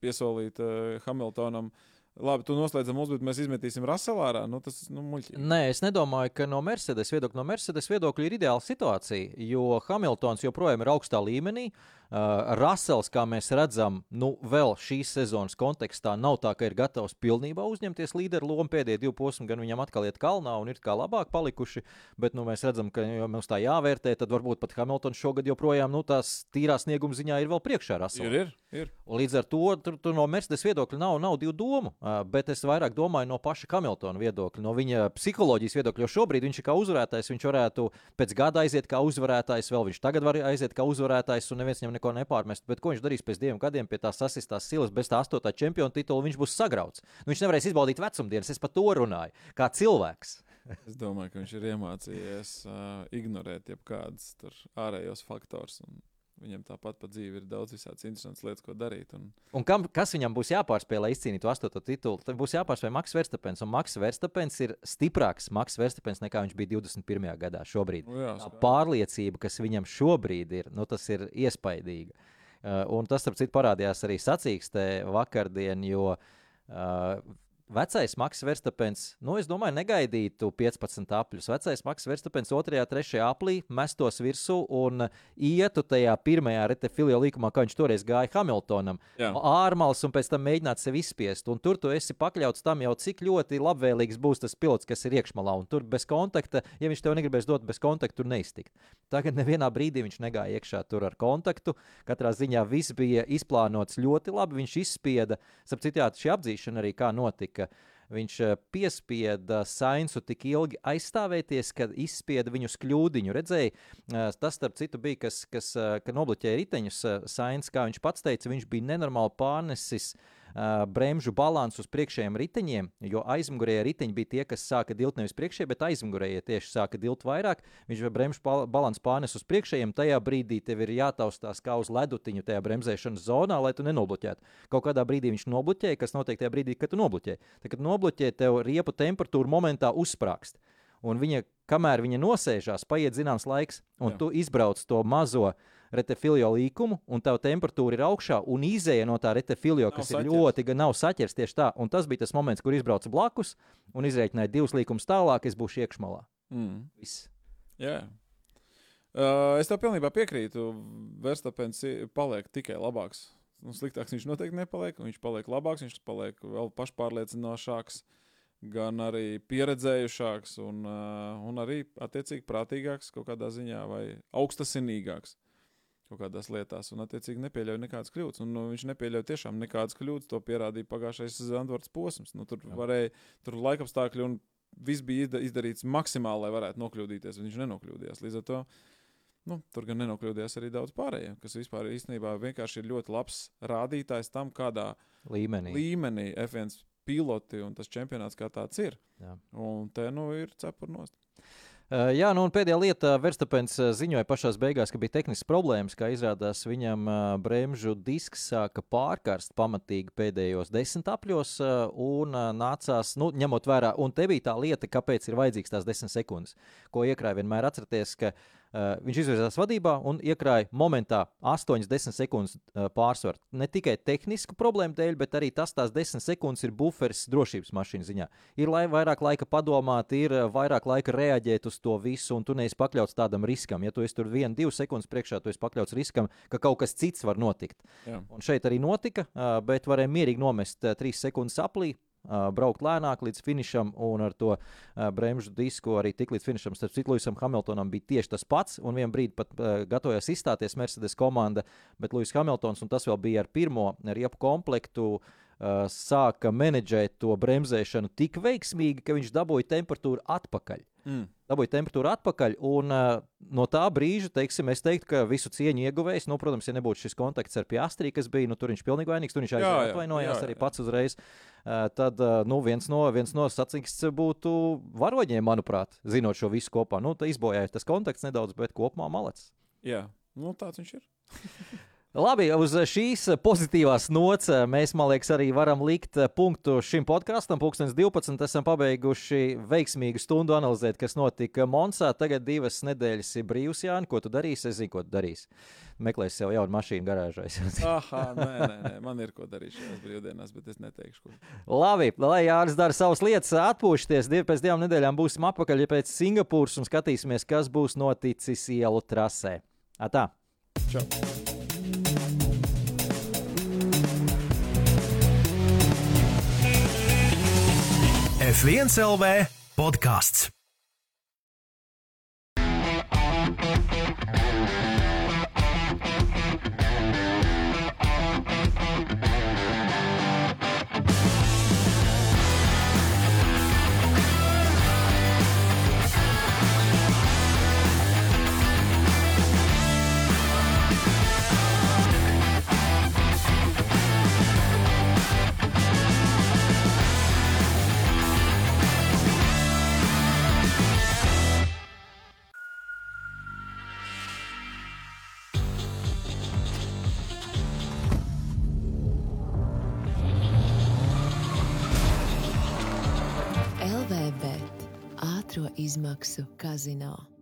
piesolīt uh, Hamiltonam? Labi, tu noslēdz mūsu, bet mēs izmetīsim Raselā ārā. Nu, tas nu, muļķīgi. Nē, es nedomāju, ka no Mercedes viedokļa, no Mercedes viedokļa ir ideāla situācija, jo Hamiltons joprojām ir augstā līmenī. Uh, Rasels, kā mēs redzam, nu, vēl šīs sezonas kontekstā nav tā, ka ir gatavs pilnībā uzņemties līderu lomu. Pēdējie divi posmi gan viņam atkal iet kalnā un ir kā labāk palikuši, bet nu, mēs redzam, ka ja mums tā jāvērtē, tad varbūt pat Hamiltons šogad joprojām nu, tās tīrā snieguma ziņā ir vēl priekšā Raselam. Ir, ir, ir. Līdz ar to tur, tur no Mercedes viedokļa nav, nav divu domu, ā, bet es vairāk domāju no paša Hamiltona viedokļa, no viņa psiholoģijas viedokļa. Jo šobrīd viņš ir kā uzvarētājs, viņš varētu pēc gada aiziet kā uzvarētājs, vēl viņš tagad var aiziet kā uzvarētājs, un neviens viņam neko nepārmest. Bet ko viņš darīs pēc diviem gadiem pie tās sasistās silas, bez tā astotā čempiona titula, viņš būs sagrauts. Nu, viņš nevarēs izbaudīt vecumdienas, es par to runāju, kā cilvēks. [laughs] Es domāju, ka viņš ir iemācījies uh, ignorēt jebkādas tur ārējos faktors. un Viņam tāpat pa dzīvi ir daudz visādas interesantas lietas, ko darīt. Un... Un kam, kas viņam būs jāpārspēj, lai izcīnītu astoto titulu? Tad būs jāpārspēj Maks Verstapens. Un Maks Verstapens ir stiprāks Maks Verstapens nekā viņš bija 21. gadā šobrīd. Nu, jā, Tā pārliecība, kas viņam šobrīd ir, nu, tas ir iespaidīgi. Uh, un tas, starp citu, parādījās arī sacīkstē vakardien, jo uh, Vecais Maks Verstapens, nu, es domāju, negaidītu 15 apļus. Vecais Maks Verstapens 2. un 3. aplī mestos virsū un ietu tajā pirmajā retefilija līkumā, kā viņš toreiz gāja Hamiltonam. Jā. Ārmals un pēc tam mēģināt sevi izspiest. Un tur tu esi pakļauts tam jau, cik ļoti labvēlīgs būs tas pilots, kas ir iekšmalā. Un tur bez kontakta, ja viņš tev negribēs dot bez kontakta, tur neiztikt. Tagad nevienā brīdī viņš negāja iekšā tur ar kontaktu. Katrā ziņā viss bija izplānots ļoti labi. Viņš izspieda, sapcitāt, šī apdzīšana arī kā notika ka viņš eh, piespieda Sainzu tik ilgi aizstāvēties, kad izspieda viņu kļūdiņu. Redzēja, eh, tas, starp citu, bija kas, kas eh, ka nobloķēja riteņus. Sainz, kā viņš pats teica, viņš bija nenormāli pārnesis uh, uh, bremžu balansu uz priekšējiem riteņiem, jo aizmugurējie riteņi bija tie, kas sāka dilt nevis priekšējie, bet aizmugurējie tieši sāka dilt vairāk. Viņš vai bremžu balansu pārnes uz priekšējiem, tajā brīdī tev ir jātaustās kā uz ledutiņu tajā bremzēšanas zonā, lai tu nenobloķētu. Kaut kādā brīdī viņš nobloķēja, kas notiek tajā brīdī, kad tu nobloķē. Tad, kad nobloķē, tev riepu temperatūra momentā uzsprāgst. Un viņa, kamēr viņa nosēžās, paiet zināms laiks, un Jā. tu izbrauc to mazo retefilio līkumu, un tā temperatūra ir augšā, un izēja no tā retefilio, kas nav ir saķers. ļoti, gan nav saķers tieši tā. Un tas bija tas moments, kur izbrauca blakus un izreikināja divus līkumus tālāk, es būšu iekšmalā. Mm. Viss. Jā. Uh, es tev pilnībā piekrītu. Verstapens paliek tikai labāks. Nu, sliktāks viņš noteikti nepaliek. Viņš paliek labāks, viņš paliek vēl pašpārliecinošāks, gan arī pieredzējušāks un, uh, un arī attiecīgi prātīgāks kaut kādā ziņā vai augstasinīgāks kaut kādās lietās, un attiecīgi nepieļauj nekādas kļūdas. Un, nu, viņš nepieļauj tiešām nekādas kļūdas. To pierādīja pagājušais Zandvorts posms. Nu, tur Jā. varēja, tur laikapstākļi un viss bija izdarīts maksimāli, lai varētu nokļūdīties. Viņš nenokļūdījās. Līdz ar to nu, tur gan nenokļūdījās arī daudz pārējiem, kas vispār īstenībā vienkārši ir ļoti labs rādītājs tam, kādā līmenī, līmenī F1 piloti un tas čempionāts kā tāds ir. Jā. Un te nu ir cepurnos. Uh, jā, nu un pēdējā lieta, Verstapens ziņoja pašā beigās, ka bija tehnisks problēmas, kā izrādās viņam uh, bremžu disks sāka pārkarst pamatīgi pēdējos desmit apļos un nācās, nu, ņemot vērā, un te bija tā lieta, kāpēc ir vajadzīgs tās desmit sekundes, ko iekrāja vienmēr atcerieties, viņš izvirzās vadībā un iekrāja momentā 8-10 sekundes uh, pārsvaru. Ne tikai tehnisku problēmu dēļ, bet arī tas tās 10 sekundes ir buferis drošības mašīnas ziņā. Ir lai vairāk laika padomāt, ir vairāk laika reaģēt uz to visu, un tu neesi pakļauts tādam riskam. Ja tu esi tur 1-2 sekundes priekšā, tu esi pakļauts riskam, ka kaut kas cits var notikt. Jā. Un šeit arī notika, bet varēja mierīgi nomest 3 sekundes aplī braukt lēnāk līdz finišam, un ar to bremžu disku arī tik līdz finišam. Starp citu, Luisam Hamiltonam bija tieši tas pats, un vienā brīdī pat gatavojās izstāties Mercedes komanda, bet Luis Hamiltons, un tas vēl bija ar pirmo riepu komplektu. Sāka menedžēt to bremzēšanu tik veiksmīgi, ka viņš dabūja temperatūru atpakaļ. Mm. Dabūja temperatūru atpakaļ, un uh, no tā brīža, teiksim, es teiktu, ka visu cieņu ieguvējis. Nu, protams, ja nebūtu šis kontakts ar Piastrī, kas bija, nu, tur viņš pilnīgi vainīgs, tur viņš atvainojās arī pats uzreiz. Uh, tad eh, nu, viens no, viens no sacīksts būtu varoņiem, manuprāt, zinot šo visu kopā. Nu, izbojāja tas konteksts nedaudz, bet kopumā malets. Jā, nu, tāds viņš ir. [laughs] Labi, uz šīs pozitīvās nots mēs, man liekas, arī varam likt punktu šim podkāstam. Pūkstens 12. esam pabeiguši veiksmīgu stundu analizēt, kas notika Monsā. Tagad divas nedēļas ir brīvs, Jāni. Ko tu darīsi? Es zinu, ko tu darīsi. Meklēsi sev jaunu mašīnu garāžā. Aha, nē, nē, nē, man ir ko darīt šajās brīvdienās, bet es neteikšu, ko. Labi, lai Jānis dara savas lietas, atpūšties. Div, pēc divām nedēļām būsim atpakaļ ja pēc Singapūras un skatīsimies, kas būs noticis ielu trasē. Atā! Čau! F1 LV podkāsts. Izmaksu kazino.